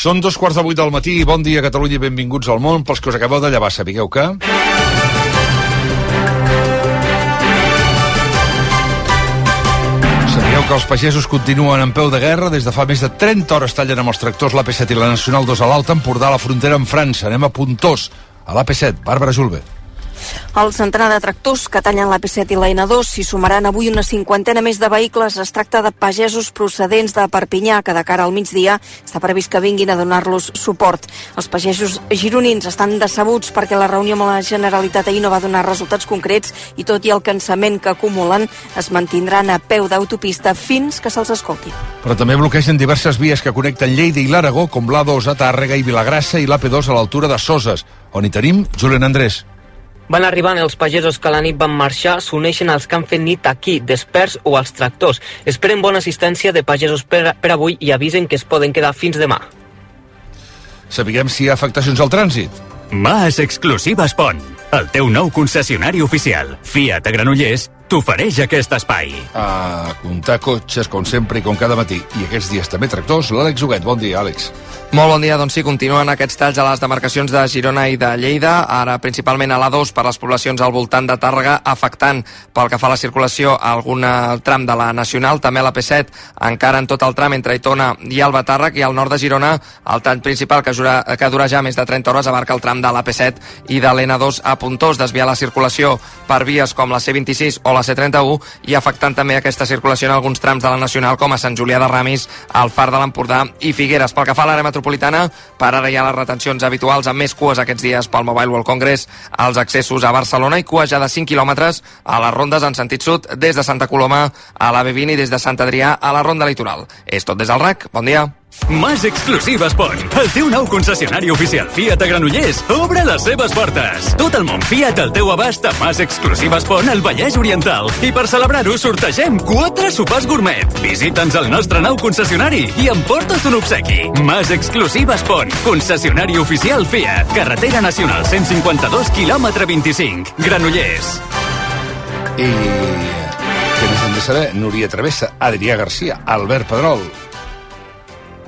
Són dos quarts de vuit del matí bon dia Catalunya i benvinguts al món. Pels que us acabeu de llevar, sapigueu que... Sabíeu que els pagesos continuen en peu de guerra. Des de fa més de 30 hores tallen amb els tractors l'AP7 i la Nacional 2 a l'Alta Empordà a la frontera amb França. Anem a Puntós, a l'AP7. Bàrbara Julve. El centenar de tractors que tallen l'AP7 i la N2 s'hi sumaran avui una cinquantena més de vehicles. Es tracta de pagesos procedents de Perpinyà, que de cara al migdia està previst que vinguin a donar-los suport. Els pagesos gironins estan decebuts perquè la reunió amb la Generalitat ahir no va donar resultats concrets i tot i el cansament que acumulen es mantindran a peu d'autopista fins que se'ls escolti. Però també bloquegen diverses vies que connecten Lleida i l'Aragó, com l'A2 a Tàrrega i Vilagrassa i l'AP2 a l'altura de Soses, on hi tenim Julián Andrés. Van arribant els pagesos que a la nit van marxar, s'uneixen als que han fet nit aquí, desperts o als tractors. Esperen bona assistència de pagesos per, per avui i avisen que es poden quedar fins demà. Sapiguem si hi ha afectacions al trànsit. Mas Exclusives Pont, el teu nou concessionari oficial. Fiat a Granollers t'ofereix aquest espai. A comptar cotxes, com sempre i com cada matí. I aquests dies també tractors. L'Àlex Huguet. Bon dia, Àlex. Molt bon dia, doncs sí, continuen aquests talls a les demarcacions de Girona i de Lleida, ara principalment a l'A2 per les poblacions al voltant de Tàrrega, afectant pel que fa a la circulació algun tram de la Nacional, també a la P7, encara en tot el tram entre Aitona i Alba Tàrrec, i al nord de Girona el tall principal que, jura, que dura ja més de 30 hores abarca el tram de la P7 i de l'N2 a Puntós, desviar la circulació per vies com la C26 o la C31 i afectant també aquesta circulació en alguns trams de la Nacional com a Sant Julià de Ramis, el Far de l'Empordà i Figueres. Pel que fa a l'àrea metropolitana, per ara hi ha les retencions habituals amb més cues aquests dies pel Mobile World Congress als accessos a Barcelona i cues ja de 5 quilòmetres a les rondes en sentit sud des de Santa Coloma a la B20 i des de Sant Adrià a la ronda litoral. És tot des del RAC. Bon dia. Mas Exclusives Pont, el teu nou concessionari oficial Fiat a Granollers, obre les seves portes. Tot el món Fiat al teu abast a Mas Exclusives Pont al Vallès Oriental. I per celebrar-ho sortegem quatre sopars gourmet. Visita'ns al nostre nou concessionari i emporta't un obsequi. Mas Exclusives Pont, concessionari oficial Fiat. Carretera Nacional 152, quilòmetre 25. Granollers. I què més hem de saber? Núria Travessa, Adrià Garcia, Albert Pedrol.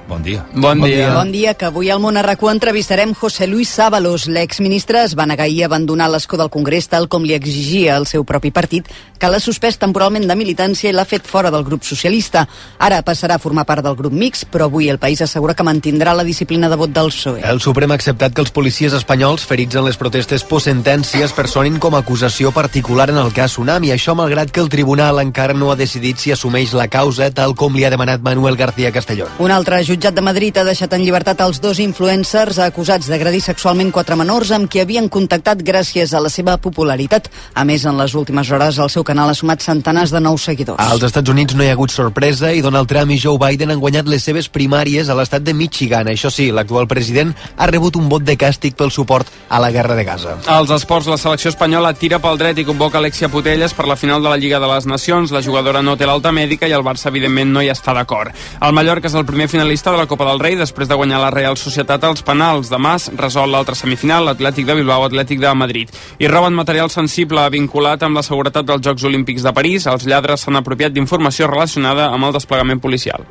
Bon dia. Bon, bon dia. Bon dia, que avui al Món Arracó entrevistarem José Luis Sábalos. L'exministre es va negar ahir a abandonar l'escó del Congrés tal com li exigia el seu propi partit, que l'ha suspès temporalment de militància i l'ha fet fora del grup socialista. Ara passarà a formar part del grup mix, però avui el país assegura que mantindrà la disciplina de vot del PSOE. El Suprem ha acceptat que els policies espanyols ferits en les protestes post-sentències personin com a acusació particular en el cas Tsunami, això malgrat que el tribunal encara no ha decidit si assumeix la causa tal com li ha demanat Manuel García Castellón. Un altre jutjat de Madrid ha deixat en llibertat els dos influencers acusats d'agredir sexualment quatre menors amb qui havien contactat gràcies a la seva popularitat. A més, en les últimes hores el seu canal ha sumat centenars de nous seguidors. Als Estats Units no hi ha hagut sorpresa i Donald Trump i Joe Biden han guanyat les seves primàries a l'estat de Michigan. Això sí, l'actual president ha rebut un vot de càstig pel suport a la guerra de Gaza. Als esports, la selecció espanyola tira pel dret i convoca Alexia Putelles per la final de la Lliga de les Nacions. La jugadora no té l'alta mèdica i el Barça, evidentment, no hi està d'acord. El Mallorca és el primer finalista de la Copa del Rei després de guanyar la Real Societat als penals. Demà resol l'altra semifinal, l'Atlètic de Bilbao, Atlètic de Madrid. I roben material sensible vinculat amb la seguretat dels Jocs Olímpics de París. Els lladres s'han apropiat d'informació relacionada amb el desplegament policial.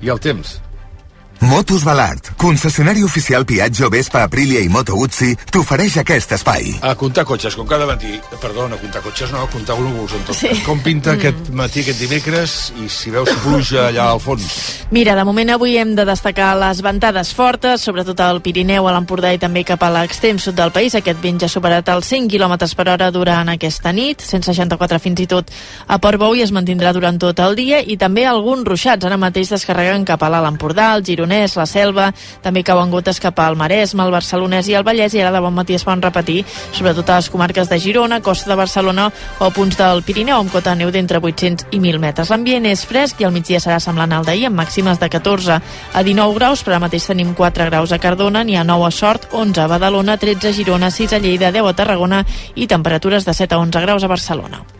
I el temps? Motos Balart, concessionari oficial Piaggio, Vespa, Aprilia i Moto Guzzi, t'ofereix aquest espai. A comptar cotxes, com cada matí. Perdona, a comptar cotxes no, a comptar globus en tot sí. cas. Com pinta mm. aquest matí, aquest dimecres, i si veus pluja allà al fons? Mira, de moment avui hem de destacar les ventades fortes, sobretot al Pirineu, a l'Empordà i també cap a l'extrem sud del país. Aquest vent ja ha superat els 100 km per hora durant aquesta nit, 164 fins i tot a Portbou i es mantindrà durant tot el dia, i també alguns ruixats ara mateix descarreguen cap a l'Alt Empordà, el Girona Solsonès, la Selva, també cauen gotes cap al Maresme, el Barcelonès i el Vallès, i ara de bon matí es poden repetir, sobretot a les comarques de Girona, Costa de Barcelona o punts del Pirineu, amb cota neu d'entre 800 i 1.000 metres. L'ambient és fresc i al migdia serà semblant al d'ahir, amb màximes de 14 a 19 graus, però ara mateix tenim 4 graus a Cardona, n'hi ha 9 a Sort, 11 a Badalona, 13 a Girona, 6 a Lleida, 10 a Tarragona i temperatures de 7 a 11 graus a Barcelona.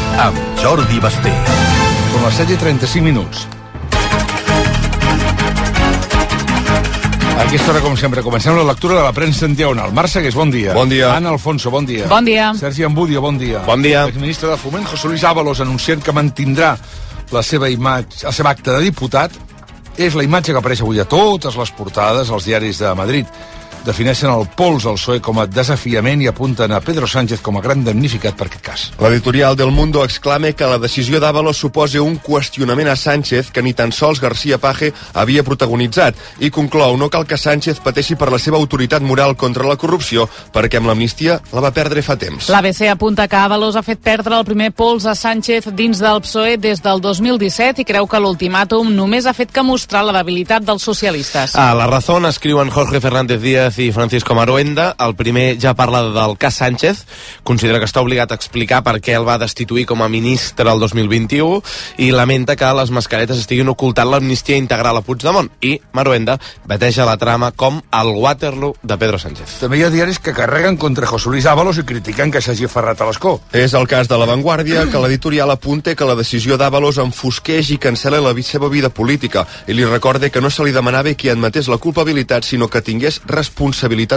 amb Jordi Basté. Com les 7 i 35 minuts. A aquesta hora, com sempre, comencem la lectura de la premsa en diagonal. Marc Segués, bon dia. Bon dia. Ana Alfonso, bon dia. Bon dia. Sergi Ambudio, bon dia. Bon dia. Exministre de Foment, José Luis Ábalos, anunciant que mantindrà la seva imatge, el seu acte de diputat, és la imatge que apareix avui a totes les portades als diaris de Madrid. Defineixen el pols al PSOE com a desafiament i apunten a Pedro Sánchez com a gran damnificat per aquest cas. L'editorial del Mundo exclama que la decisió d'Ábalos suposa un qüestionament a Sánchez que ni tan sols García Paje havia protagonitzat i conclou no cal que Sánchez pateixi per la seva autoritat moral contra la corrupció perquè amb l'amnistia la va perdre fa temps. L'ABC apunta que Ábalos ha fet perdre el primer pols a Sánchez dins del PSOE des del 2017 i creu que l'ultimàtum només ha fet que mostrar la debilitat dels socialistes. A La Razón escriuen Jorge Fernández Díaz i Francisco Maruenda. El primer ja parla del cas Sánchez, considera que està obligat a explicar per què el va destituir com a ministre el 2021 i lamenta que les mascaretes estiguin ocultant l'amnistia integral a Puigdemont. I Maruenda bateja la trama com el Waterloo de Pedro Sánchez. També hi ha diaris que carreguen contra José Luis Ábalos i critiquen que s'hagi aferrat a l'escó. És el cas de La Vanguardia, que l'editorial apunta que la decisió d'Ábalos enfosqueix i cancela la seva vida política i li recorda que no se li demanava que admetés la culpabilitat, sinó que tingués responsabilitat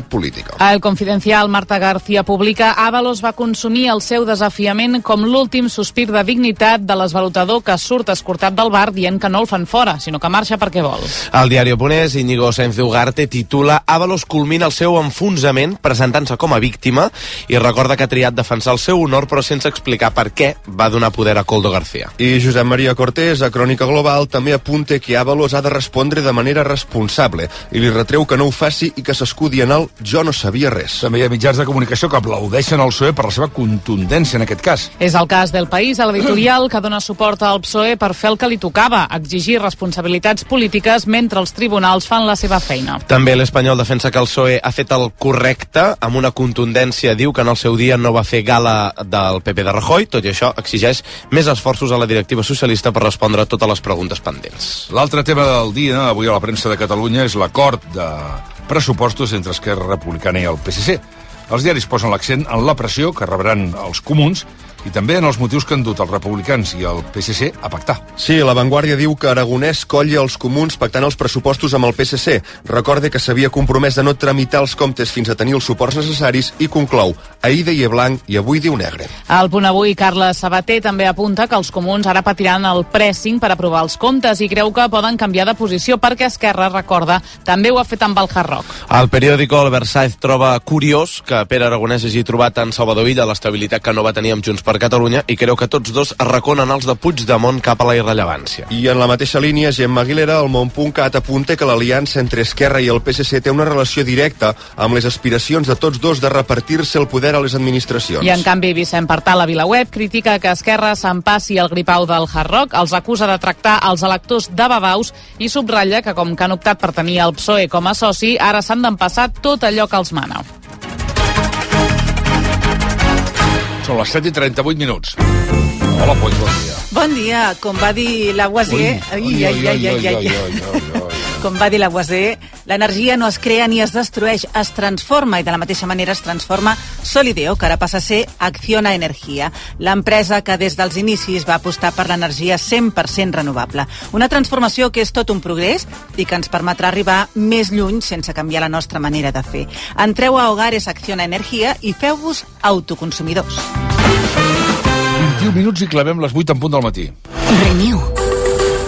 política. A El Confidencial, Marta García publica Ábalos va consumir el seu desafiament com l'últim sospir de dignitat de l'esvalutador que surt escortat del bar dient que no el fan fora, sinó que marxa perquè vol. El diari Oponés, Íñigo Sáenz de Ugarte, titula Ábalos culmina el seu enfonsament presentant-se com a víctima i recorda que ha triat defensar el seu honor però sense explicar per què va donar poder a Coldo García. I Josep Maria Cortés, a Crònica Global, també apunta que Ábalos ha de respondre de manera responsable i li retreu que no ho faci i que s'escudi en el jo no sabia res. També hi ha mitjans de comunicació que aplaudeixen el PSOE per la seva contundència en aquest cas. És el cas del País, a l'editorial, que dona suport al PSOE per fer el que li tocava, exigir responsabilitats polítiques mentre els tribunals fan la seva feina. També l'Espanyol defensa que el PSOE ha fet el correcte amb una contundència. Diu que en el seu dia no va fer gala del PP de Rajoy, tot i això exigeix més esforços a la directiva socialista per respondre a totes les preguntes pendents. L'altre tema del dia, avui a la premsa de Catalunya, és l'acord de pressupostos entre Esquerra Republicana i el PSC. Els diaris posen l'accent en la pressió que rebran els comuns i també en els motius que han dut els republicans i el PSC a pactar. Sí, la Vanguardia diu que Aragonès colla els comuns pactant els pressupostos amb el PSC. Recorde que s'havia compromès de no tramitar els comptes fins a tenir els suports necessaris i conclou ahir deia blanc i avui diu negre. Al punt avui, Carles Sabater també apunta que els comuns ara patiran el pressing per aprovar els comptes i creu que poden canviar de posició perquè Esquerra, recorda, també ho ha fet amb el Hard Rock. El periòdico Albert Saez troba curiós que Pere Aragonès hagi trobat en Salvador Illa l'estabilitat que no va tenir amb Junts per Catalunya i creu que tots dos es reconen els de Puigdemont cap a la irrellevància. I en la mateixa línia, Gemma Aguilera, el Montpunt.cat apunta que l'aliança entre Esquerra i el PSC té una relació directa amb les aspiracions de tots dos de repartir-se el poder a les administracions. I en canvi, Vicent Partal a Vilaweb critica que Esquerra s'empassi el gripau del Hard Rock, els acusa de tractar els electors de babaus i subratlla que com que han optat per tenir el PSOE com a soci, ara s'han d'empassar tot allò que els mana. Són les 7 i 38 minuts. Hola, Poll, bon dia. Bon dia, com va dir Lavoisier... Ai, ai, ai, ai, ai, Com va dir Lavoisier, l'energia no es crea ni es destrueix, es transforma i de la mateixa manera es transforma Solideo, que ara passa a ser Acciona Energia, l'empresa que des dels inicis va apostar per l'energia 100% renovable. Una transformació que és tot un progrés i que ens permetrà arribar més lluny sense canviar la nostra manera de fer. Entreu a Hogares Acciona Energia i feu-vos autoconsumidors. 21 minuts i clavem les 8 en punt del matí. Renew.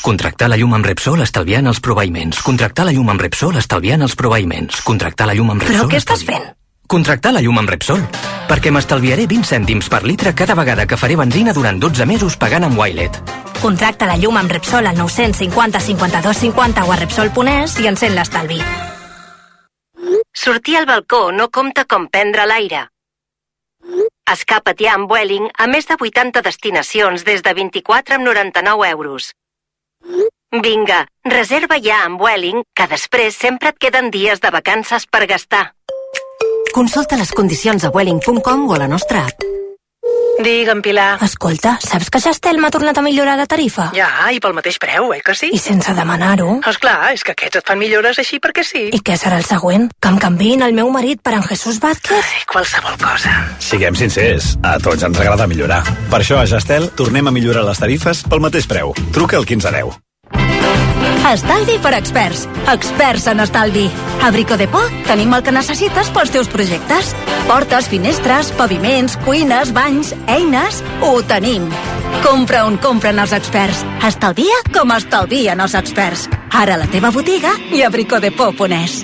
Contractar la llum amb Repsol estalviant els proveïments. Contractar la llum amb Repsol estalviant els proveïments. Contractar la llum amb Repsol... Però què estàs fent? Contractar la llum amb Repsol. Perquè m'estalviaré 20 cèntims per litre cada vegada que faré benzina durant 12 mesos pagant amb Wilet. Contracta la llum amb Repsol al 950 52 50 o a Repsol.es i encén l'estalvi. Sortir al balcó no compta com prendre l'aire. Escapa't ja amb Vueling a més de 80 destinacions des de 24 amb 99 euros. Vinga, reserva ja amb Vueling, que després sempre et queden dies de vacances per gastar. Consulta les condicions a welling.com o a la nostra app. Digue'm, Pilar. Escolta, saps que Gestel m'ha tornat a millorar la tarifa? Ja, i pel mateix preu, eh que sí? I sense demanar-ho. Esclar, és que aquests et fan millores així perquè sí. I què serà el següent? Que em canviïn el meu marit per en Jesús Vázquez? Ai, qualsevol cosa. Siguem sincers, a tots ens agrada millorar. Per això a Gestel tornem a millorar les tarifes pel mateix preu. Truca al 1510. Estalvi per experts. Experts en estalvi. A Brico de Po tenim el que necessites pels teus projectes. Portes, finestres, paviments, cuines, banys, eines... Ho tenim. Compra on compren els experts. Estalvia com estalvien els experts. Ara la teva botiga i a bricodepo.es.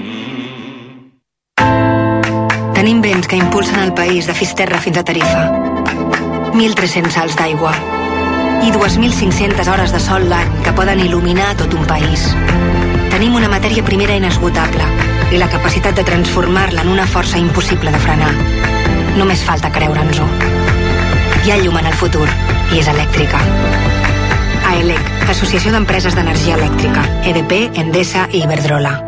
Tenim vents que impulsen el país de Fisterra fins a Tarifa. 1.300 salts d'aigua i 2.500 hores de sol l'any que poden il·luminar tot un país. Tenim una matèria primera inesgotable i la capacitat de transformar-la en una força impossible de frenar. Només falta creure'ns-ho. Hi ha llum en el futur i és elèctrica. AELEC, Associació d'Empreses d'Energia Elèctrica, EDP, Endesa i Iberdrola.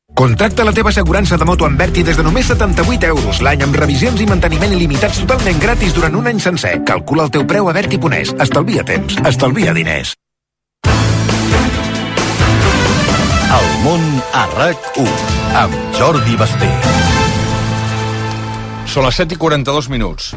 Contracta la teva assegurança de moto amb Berti des de només 78 euros l'any amb revisions i manteniment il·limitats totalment gratis durant un any sencer. Calcula el teu preu a Berti.es. Estalvia temps. Estalvia diners. El món a RAC1 amb Jordi Basté. Són les 7 i 42 minuts.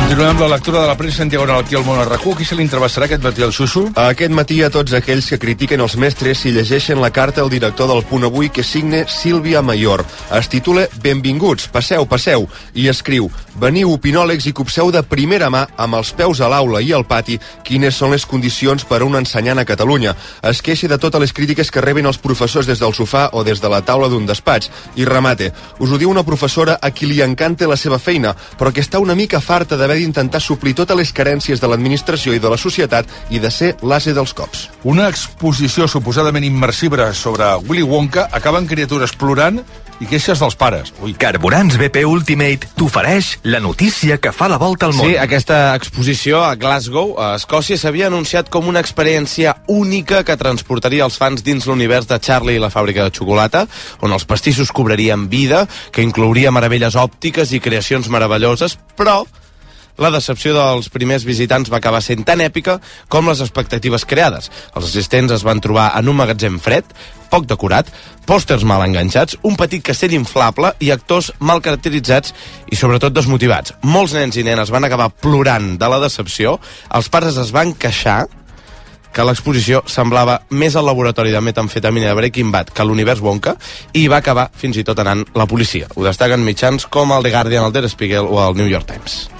Continuem amb la lectura de la premsa en diagonal aquí al món RAC1. Qui se li entrevestarà aquest matí al Xuxu? Aquest matí a tots aquells que critiquen els mestres si llegeixen la carta al director del Punt Avui que signe Sílvia Mayor. Es titula Benvinguts, passeu, passeu, i escriu Veniu opinòlegs i copseu de primera mà amb els peus a l'aula i al pati quines són les condicions per a un ensenyant a Catalunya. Es queixa de totes les crítiques que reben els professors des del sofà o des de la taula d'un despatx. I remate. Us ho diu una professora a qui li encanta la seva feina, però que està una mica farta d'haver d'intentar suplir totes les carències de l'administració i de la societat i de ser l'ase dels cops. Una exposició suposadament immersiva sobre Willy Wonka acaba en criatures plorant i queixes dels pares. Ui. Carburants BP Ultimate t'ofereix la notícia que fa la volta al món. Sí, aquesta exposició a Glasgow, a Escòcia, s'havia anunciat com una experiència única que transportaria els fans dins l'univers de Charlie i la fàbrica de xocolata, on els pastissos cobrarien vida, que inclouria meravelles òptiques i creacions meravelloses, però la decepció dels primers visitants va acabar sent tan èpica com les expectatives creades. Els assistents es van trobar en un magatzem fred, poc decorat, pòsters mal enganxats, un petit castell inflable i actors mal caracteritzats i sobretot desmotivats. Molts nens i nenes van acabar plorant de la decepció, els pares es van queixar que l'exposició semblava més al laboratori de metamfetamina de Breaking Bad que l'univers Wonka i va acabar fins i tot anant la policia. Ho destaquen mitjans com el The Guardian, el Der Spiegel o el New York Times.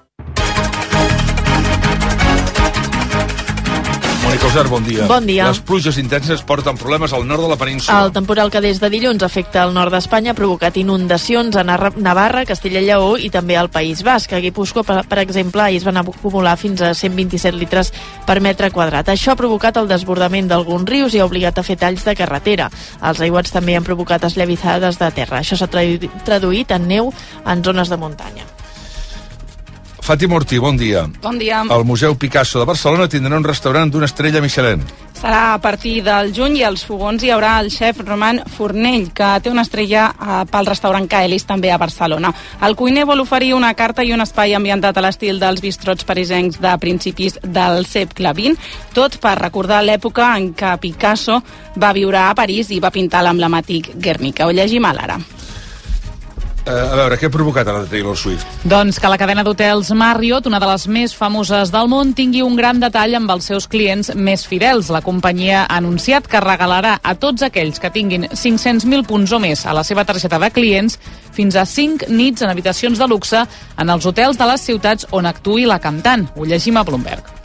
Mònica Usar, bon dia. Bon dia. Les pluges intenses porten problemes al nord de la península. El temporal que des de dilluns afecta el nord d'Espanya ha provocat inundacions a Navarra, Castella i Lleó i també al País Basc. A Guipúscoa, per, per exemple, ahir es van acumular fins a 127 litres per metre quadrat. Això ha provocat el desbordament d'alguns rius i ha obligat a fer talls de carretera. Els aiguats també han provocat esllavissades de terra. Això s'ha tradu- traduït en neu en zones de muntanya. Fàtima Ortí, bon dia. Bon dia. El Museu Picasso de Barcelona tindrà un restaurant d'una estrella Michelin. Serà a partir del juny i als fogons hi haurà el xef Roman Fornell, que té una estrella eh, pel restaurant Caelis també a Barcelona. El cuiner vol oferir una carta i un espai ambientat a l'estil dels bistrots parisencs de principis del segle XX, tot per recordar l'època en què Picasso va viure a París i va pintar l'emblemàtic Guernica. Ho llegim a l'ara. Eh, a veure, què ha provocat ara de Taylor Swift? Doncs que la cadena d'hotels Marriott, una de les més famoses del món, tingui un gran detall amb els seus clients més fidels. La companyia ha anunciat que regalarà a tots aquells que tinguin 500.000 punts o més a la seva targeta de clients fins a 5 nits en habitacions de luxe en els hotels de les ciutats on actui la cantant. Ho llegim a Bloomberg.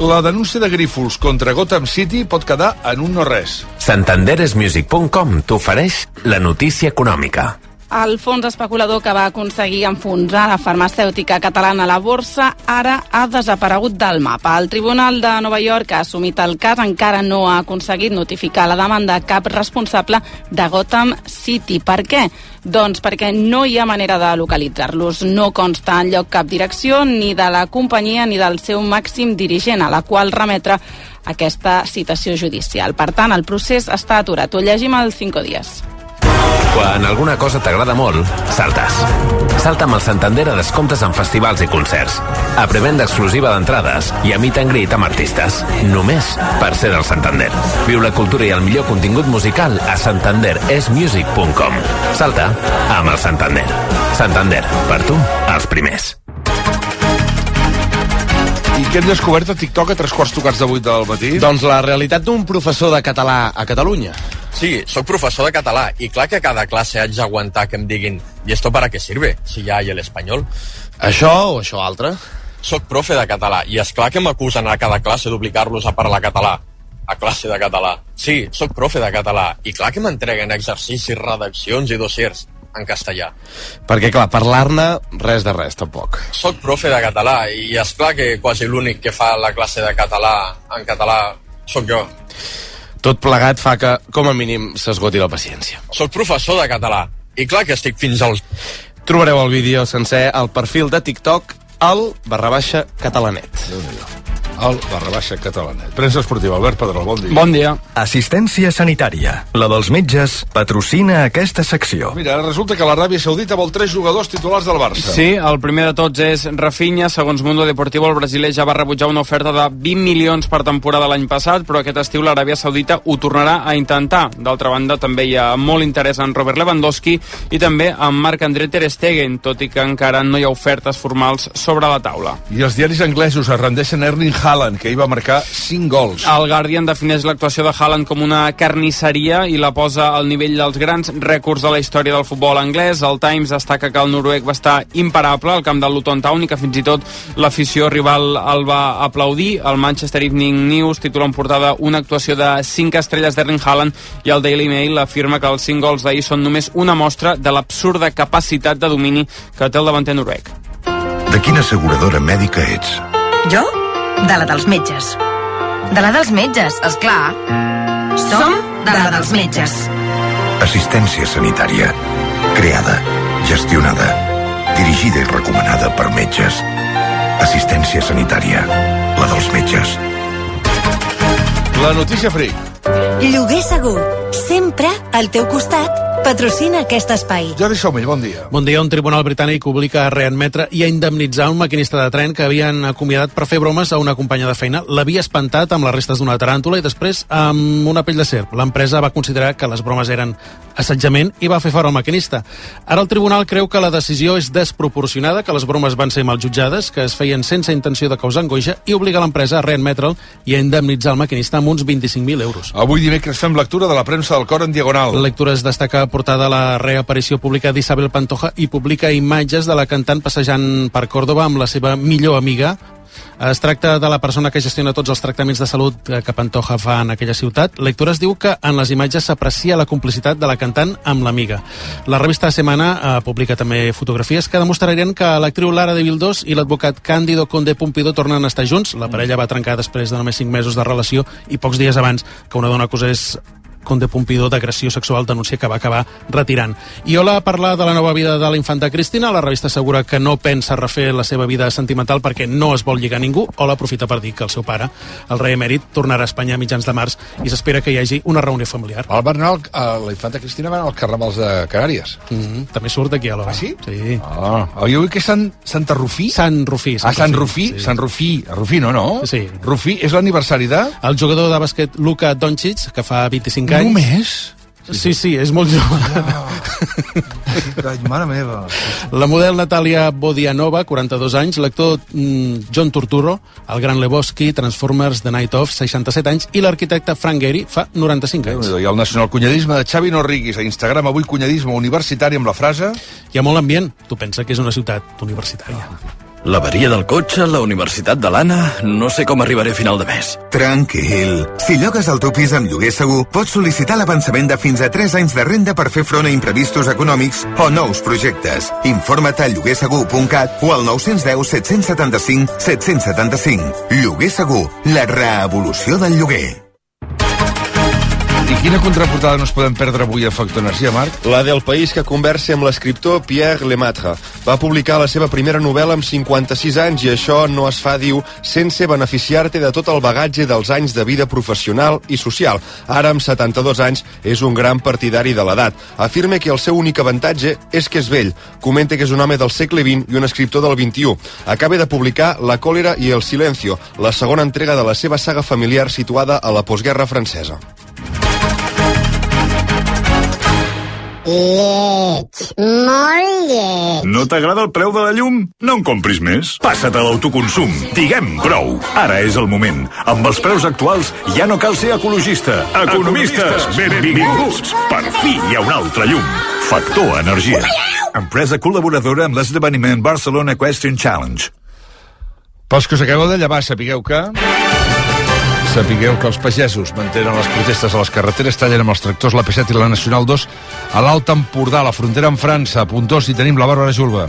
La denúncia de Grífols contra Gotham City pot quedar en un no res. Santanderesmusic.com t'ofereix la notícia econòmica. El fons especulador que va aconseguir enfonsar la farmacèutica catalana a la borsa ara ha desaparegut del mapa. El Tribunal de Nova York ha assumit el cas encara no ha aconseguit notificar la demanda a cap responsable de Gotham City. Per què? Doncs perquè no hi ha manera de localitzar-los. No consta en lloc cap direcció ni de la companyia ni del seu màxim dirigent, a la qual remetre aquesta citació judicial. Per tant, el procés està aturat. Ho llegim al 5 dies. Quan alguna cosa t'agrada molt, saltes. Salta amb el Santander a descomptes en festivals i concerts. A prevenda exclusiva d'entrades i a meet and greet amb artistes. Només per ser del Santander. Viu la cultura i el millor contingut musical a santanderesmusic.com. Salta amb el Santander. Santander, per tu, els primers. I què hem descobert a TikTok a tres quarts tocats de vuit del matí? Doncs la realitat d'un professor de català a Catalunya. Sí, sóc professor de català i clar que a cada classe haig d'aguantar que em diguin ¿y esto para qué sirve? Si ja hi ha l'espanyol. Això o això altre? Soc profe de català i és clar que m'acusen a cada classe d'obligar-los a parlar català. A classe de català. Sí, sóc profe de català i clar que m'entreguen exercicis, redaccions i dossiers en castellà. Perquè, clar, parlar-ne, res de res, tampoc. Soc profe de català i és clar que quasi l'únic que fa la classe de català en català sóc jo. Tot plegat fa que, com a mínim, s'esgoti la paciència. Soc professor de català i clar que estic fins als... Trobareu el vídeo sencer al perfil de TikTok al barra baixa catalanet. El barra baixa catalanet. Premsa esportiva, Albert Pedrol, bon dia. Bon dia. Assistència sanitària. La dels metges patrocina aquesta secció. Mira, resulta que l'Aràbia Saudita vol tres jugadors titulars del Barça. Sí, el primer de tots és Rafinha. Segons Mundo Deportivo, el brasiler ja va rebutjar una oferta de 20 milions per temporada l'any passat, però aquest estiu l'Aràbia Saudita ho tornarà a intentar. D'altra banda, també hi ha molt interès en Robert Lewandowski i també en Marc-André Ter Stegen, tot i que encara no hi ha ofertes formals sobre la taula. I els diaris anglesos es rendeixen a Erling Haaland, que hi va marcar 5 gols. El Guardian defineix l'actuació de Haaland com una carnisseria i la posa al nivell dels grans rècords de la història del futbol anglès. El Times destaca que el noruec va estar imparable al camp del Luton Town i que fins i tot l'afició rival el va aplaudir. El Manchester Evening News titula en portada una actuació de 5 estrelles d'Erling Haaland i el Daily Mail afirma que els 5 gols d'ahir són només una mostra de l'absurda capacitat de domini que té el davanter noruec. De quina asseguradora mèdica ets? Jo? De la dels metges. De la dels metges, és clar. Som de la dels metges. Assistència sanitària. Creada, gestionada, dirigida i recomanada per metges. Assistència sanitària. La dels metges. La notícia freak. Lloguer segur. Sempre al teu costat. Patrocina aquest espai. Jordi Somell, bon dia. Bon dia. Un tribunal britànic obliga a readmetre i a indemnitzar un maquinista de tren que havien acomiadat per fer bromes a una companya de feina. L'havia espantat amb les restes d'una taràntula i després amb una pell de serp. L'empresa va considerar que les bromes eren assetjament i va fer fora el maquinista. Ara el tribunal creu que la decisió és desproporcionada, que les bromes van ser mal jutjades, que es feien sense intenció de causar angoixa i obliga l'empresa a readmetre'l i a indemnitzar el maquinista amb uns 25.000 euros. Avui dimecres fem lectura de la premsa del cor en diagonal. La lectura es destaca portada la reaparició pública d'Isabel Pantoja i publica imatges de la cantant passejant per Còrdoba amb la seva millor amiga, Es tracta de la persona que gestiona tots els tractaments de salut que Pantoja fa en aquella ciutat. Lectures diu que en les imatges s'aprecia la complicitat de la cantant amb l'amiga. La revista Semana eh, publica també fotografies que demostrarien que l'actriu Lara de Vildós i l'advocat Càndido Conde Pompidou tornen a estar junts. La parella va trencar després de només 5 mesos de relació i pocs dies abans que una dona acusés Conde Pompidou d'agressió sexual denuncia que va acabar retirant. I Ola parla de la nova vida de la infanta Cristina. La revista assegura que no pensa refer la seva vida sentimental perquè no es vol lligar a ningú. Ola aprofita per dir que el seu pare, el rei emèrit, tornarà a Espanya a mitjans de març i s'espera que hi hagi una reunió familiar. El Bernal, eh, la infanta Cristina va anar als carnavals de Canàries. Mm -hmm. També surt aquí a l'hora. Ah, sí? Sí. Ah, jo vull que és Sant, Santa Rufí? Sant Rufí. Ah, Sant Rufí, sí. Sant Rufí. Rufí no, no? Sí. Rufí és l'aniversari de... El jugador de bàsquet Luka Doncic, que fa 25 anys... Només? Sí, sí, és molt jove. Ai, mare meva. La model Natàlia Bodianova, 42 anys, l'actor mm, John Turturro, el gran Lebowski, Transformers The Night Of, 67 anys, i l'arquitecte Frank Gehry fa 95 anys. I el nacional cunyadisme de Xavi Norriguis a Instagram, avui cunyadisme universitari amb la frase... Hi ha molt ambient. Tu pensa que és una ciutat universitària. L'averia del cotxe, la universitat de l'Anna... No sé com arribaré a final de mes. Tranquil. Si llogues el teu pis amb lloguer segur, pots sol·licitar l'avançament de fins a 3 anys de renda per fer front a imprevistos econòmics o nous projectes. Informa't a lloguersegur.cat o al 910 775 775. Lloguer segur, la reevolució del lloguer. I quina contraportada no es podem perdre avui a Factor Energia, Marc? La del País que conversa amb l'escriptor Pierre Lemaitre. Va publicar la seva primera novel·la amb 56 anys i això no es fa, diu, sense beneficiar-te de tot el bagatge dels anys de vida professional i social. Ara, amb 72 anys, és un gran partidari de l'edat. Afirma que el seu únic avantatge és que és vell. Comenta que és un home del segle XX i un escriptor del XXI. Acaba de publicar La còlera i el silencio, la segona entrega de la seva saga familiar situada a la postguerra francesa. Lleig, molt lleig. No t'agrada el preu de la llum? No en compris més. Passa't a l'autoconsum. Diguem prou. Ara és el moment. Amb els preus actuals ja no cal ser ecologista. Economistes, benvinguts. Per fi hi ha un altre llum. Factor Energia. Empresa col·laboradora amb l'esdeveniment Barcelona Question Challenge. Pels que us acabeu de llevar, sapigueu que... Sapigueu que els pagesos mantenen les protestes a les carreteres, tallen amb els tractors la P7 i la Nacional 2 a l'Alt Empordà, a la frontera amb França. A Puntós hi tenim la Bàrbara Julva.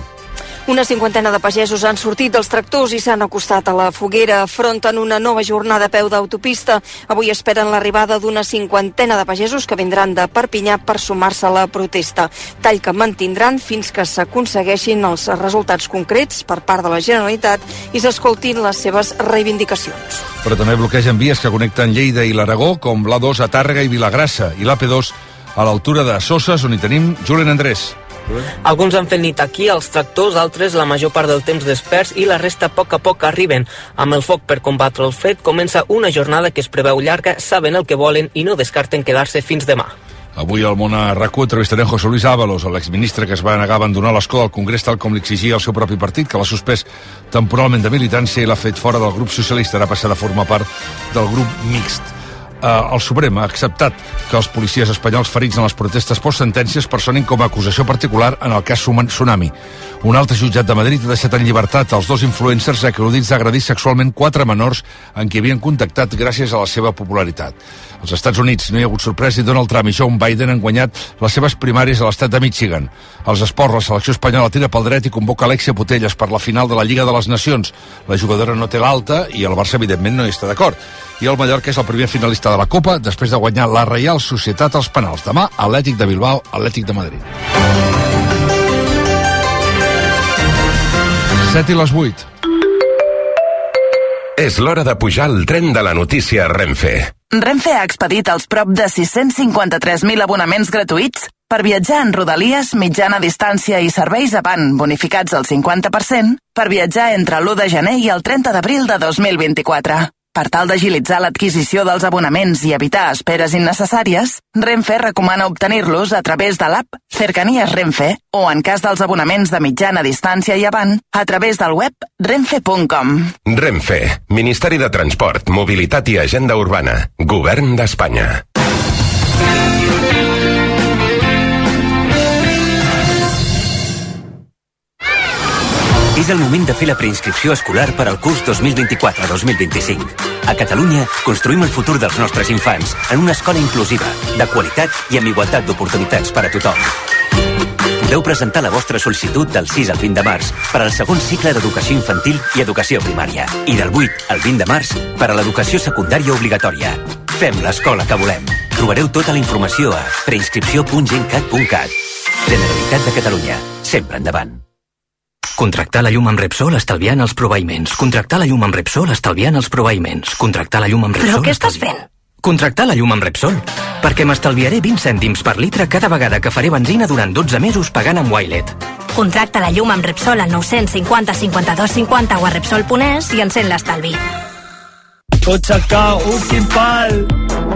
Una cinquantena de pagesos han sortit dels tractors i s'han acostat a la foguera. Afronten una nova jornada a peu d'autopista. Avui esperen l'arribada d'una cinquantena de pagesos que vindran de Perpinyà per sumar-se a la protesta. Tall que mantindran fins que s'aconsegueixin els resultats concrets per part de la Generalitat i s'escoltin les seves reivindicacions. Però també bloquegen vies que connecten Lleida i l'Aragó, com l'A2 a Tàrrega i Vilagrassa, i l'AP2 a l'altura de Soses, on hi tenim Julen Andrés. Alguns han fet nit aquí, els tractors, altres la major part del temps desperts i la resta a poc a poc arriben. Amb el foc per combatre el fred comença una jornada que es preveu llarga, saben el que volen i no descarten quedar-se fins demà. Avui al món a RAC1 entrevistarem José Luis Ábalos, l'exministre que es va negar a abandonar l'escó del Congrés tal com l'exigia el seu propi partit, que l'ha suspès temporalment de militància i l'ha fet fora del grup socialista, ara passarà a formar part del grup mixt el Suprem ha acceptat que els policies espanyols ferits en les protestes post-sentències personin com a acusació particular en el cas Tsunami. Un altre jutjat de Madrid ha deixat en llibertat els dos influencers acredits d'agredir sexualment quatre menors en qui havien contactat gràcies a la seva popularitat. Als Estats Units no hi ha hagut sorpresa i Donald Trump i Joe Biden han guanyat les seves primàries a l'estat de Michigan. Els esports, la selecció espanyola tira pel dret i convoca Alexia Putelles per la final de la Lliga de les Nacions. La jugadora no té l'alta i el Barça, evidentment, no hi està d'acord. I el Mallorca és el primer finalista de la Copa després de guanyar la Reial Societat als penals. Demà, Atlètic de Bilbao, Atlètic de Madrid. 7 i les 8. És l'hora de pujar al tren de la notícia Renfe. Renfe ha expedit els prop de 653.000 abonaments gratuïts per viatjar en rodalies, mitjana distància i serveis avant bonificats al 50% per viatjar entre l'1 de gener i el 30 d'abril de 2024. Per tal d'agilitzar l'adquisició dels abonaments i evitar esperes innecessàries, Renfe recomana obtenir-los a través de l'app Cercanies Renfe o, en cas dels abonaments de mitjana distància i avant, a través del web renfe.com. Renfe, Ministeri de Transport, Mobilitat i Agenda Urbana, Govern d'Espanya. És el moment de fer la preinscripció escolar per al curs 2024-2025. A Catalunya construïm el futur dels nostres infants en una escola inclusiva, de qualitat i amb igualtat d'oportunitats per a tothom. Podeu presentar la vostra sol·licitud del 6 al 20 de març per al segon cicle d'educació infantil i educació primària i del 8 al 20 de març per a l'educació secundària obligatòria. Fem l'escola que volem. Trobareu tota la informació a preinscripció.gencat.cat. Generalitat de Catalunya. Sempre endavant. Contractar la llum amb Repsol estalviant els proveïments. Contractar la llum amb Repsol estalviant els proveïments. Contractar la llum amb Repsol... Però què estàs fent? Contractar la llum amb Repsol. Perquè m'estalviaré 20 cèntims per litre cada vegada que faré benzina durant 12 mesos pagant amb Wilet. Contracta la llum amb Repsol al 950 52 50 o a Repsol.es i encén l'estalvi. Cotxe cau, últim pal.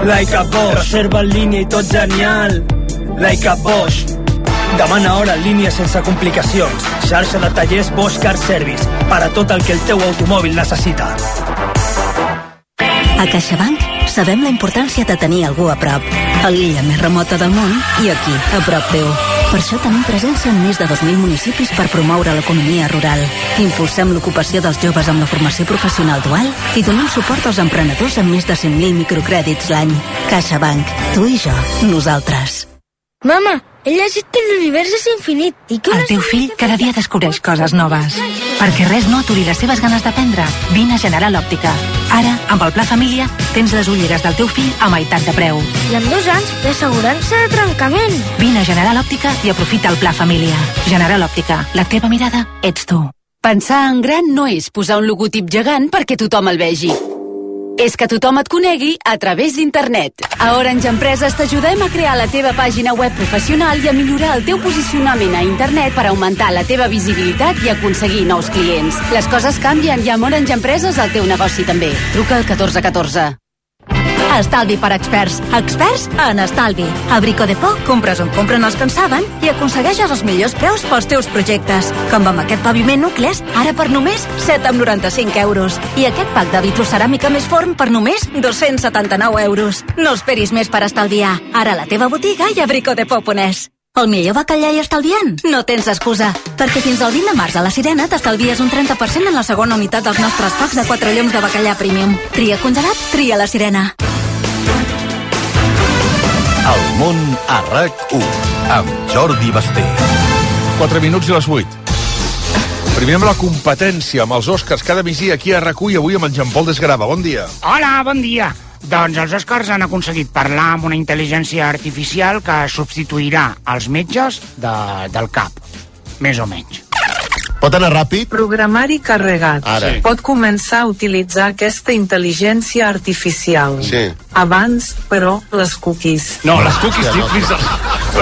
Like a Bosch. Reserva en línia i tot genial. Like a Bosch. Demana hora en línia sense complicacions. Xarxa de tallers Bosch Car Service. Per a tot el que el teu automòbil necessita. A CaixaBank sabem la importància de tenir algú a prop. A l'illa més remota del món i aquí, a prop teu. Per això tenim presència en més de 2.000 municipis per promoure l'economia rural. Impulsem l'ocupació dels joves amb la formació professional dual i donem suport als emprenedors amb més de 100.000 microcrèdits l'any. CaixaBank. Tu i jo. Nosaltres. Mama, he llegit que l'univers és infinit i que... El teu fill cada dia descobreix coses noves. Perquè res no aturi les seves ganes d'aprendre. Vine a General Òptica. Ara, amb el Pla Família, tens les ulleres del teu fill a meitat de preu. I amb dos anys d'assegurança de trencament. Vine a General Òptica i aprofita el Pla Família. General Òptica, la teva mirada ets tu. Pensar en gran no és posar un logotip gegant perquè tothom el vegi. És que tothom et conegui a través d'internet. A Orange Empreses t'ajudem a crear la teva pàgina web professional i a millorar el teu posicionament a internet per augmentar la teva visibilitat i aconseguir nous clients. Les coses canvien i amb Orange Empreses el teu negoci també. Truca al 1414. Estalvi per experts. Experts en estalvi. A Brico de Po compres on compren els que en saben i aconsegueixes els millors preus pels teus projectes. Com amb aquest paviment nucles, ara per només 7,95 euros. I aquest pack de vitroceràmica més forn per només 279 euros. No esperis més per estalviar. Ara a la teva botiga i a bricodepo.es. El millor bacallà i estalviant? No tens excusa, perquè fins al 20 de març a la Sirena t'estalvies un 30% en la segona unitat dels nostres packs de 4 lloms de bacallà premium. Tria congelat, tria la Sirena. El món a RAC1 amb Jordi Basté. 4 minuts i les 8. Primer amb la competència, amb els Oscars, cada migdia aquí a rac i avui amb en Jean-Paul Desgrava. Bon dia. Hola, bon dia. Doncs els Oscars han aconseguit parlar amb una intel·ligència artificial que substituirà els metges de, del CAP, més o menys. Pot anar ràpid? Programari carregat. Ara. Sí. Pot començar a utilitzar aquesta intel·ligència artificial. Sí. Abans, però, les cookies. No, les cookies, sí, fins a...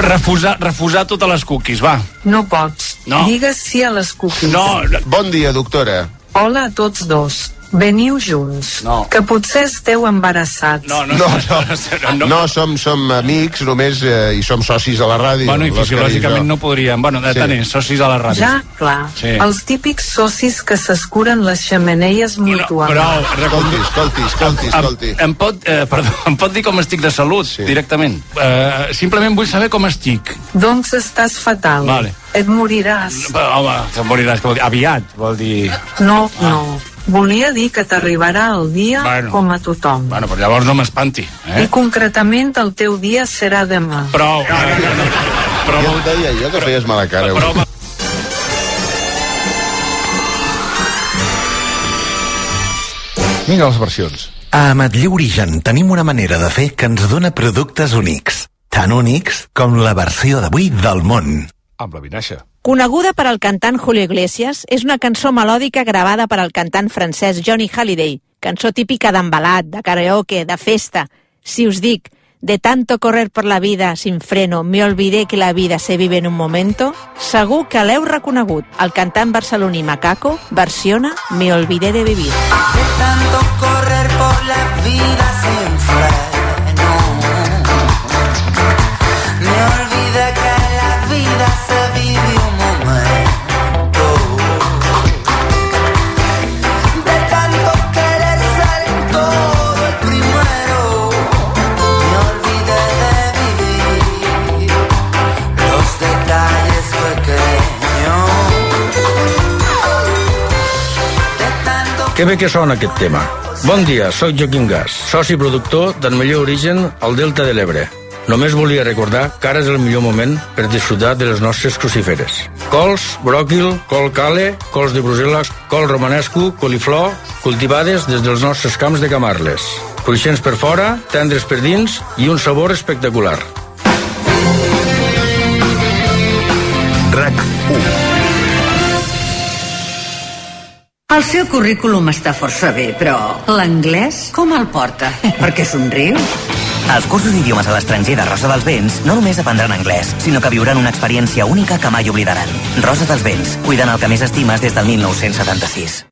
refusar, refusar totes les cookies, va. No pots. No. Digues sí a les cookies. No. Bon dia, doctora. Hola a tots dos. Veniu junts. No. Que potser esteu embarassats. No, No, no, no, no som, som amics només eh, i som socis a la ràdio. Bueno, i fisiològicament no podríem. Bueno, de Sí. tant és, socis a la ràdio. Ja, clar. Sí. Els típics socis que s'escuren les xamaneies mútuament. Però, Escolti, escolti, escolti, escolti. Em, em, pot, eh, perdó, [LAUGHS] em pot dir com estic de salut, sí. directament? Eh, simplement vull saber com estic. Doncs estàs fatal. Vale. Et moriràs. Home, que moriràs, que vol dir, aviat, vol dir... No, no. Volia dir que t'arribarà el dia Bueno. com a tothom. Bueno, però llavors no m'espanti, eh? I concretament el teu dia serà demà. Prou. Però ja ho deia jo que feies mala cara. Però, avui. Vinga, les versions. A Ametller Origen tenim una manera de fer que ens dona productes únics. Tan únics com la versió d'avui del món. Amb la vinaixa. Coneguda per al cantant Julio Iglesias, és una cançó melòdica gravada per al cantant francès Johnny Halliday, cançó típica d'embalat, de karaoke, de festa. Si us dic, de tanto correr por la vida sin freno, me olvidé que la vida se vive en un momento, segur que l'heu reconegut. El cantant barceloní Macaco versiona Me olvidé de vivir. tanto correr por la vida sin freno. Que bé que sona aquest tema. Bon dia, sóc Joaquim Gas, soci productor del millor origen al Delta de l'Ebre. Només volia recordar que ara és el millor moment per disfrutar de les nostres cruciferes. Cols, bròquil, col cale, cols de Brussel·les, col romanesco, coliflor, cultivades des dels nostres camps de Camarles. Cruixents per fora, tendres per dins i un sabor espectacular. RAC 1 El seu currículum està força bé, però l'anglès com el porta? Perquè somriu? Els cursos d'idiomes a l'estranger de Rosa dels Vents no només aprendran anglès, sinó que viuran una experiència única que mai oblidaran. Rosa dels Vents, cuidant el que més estimes des del 1976.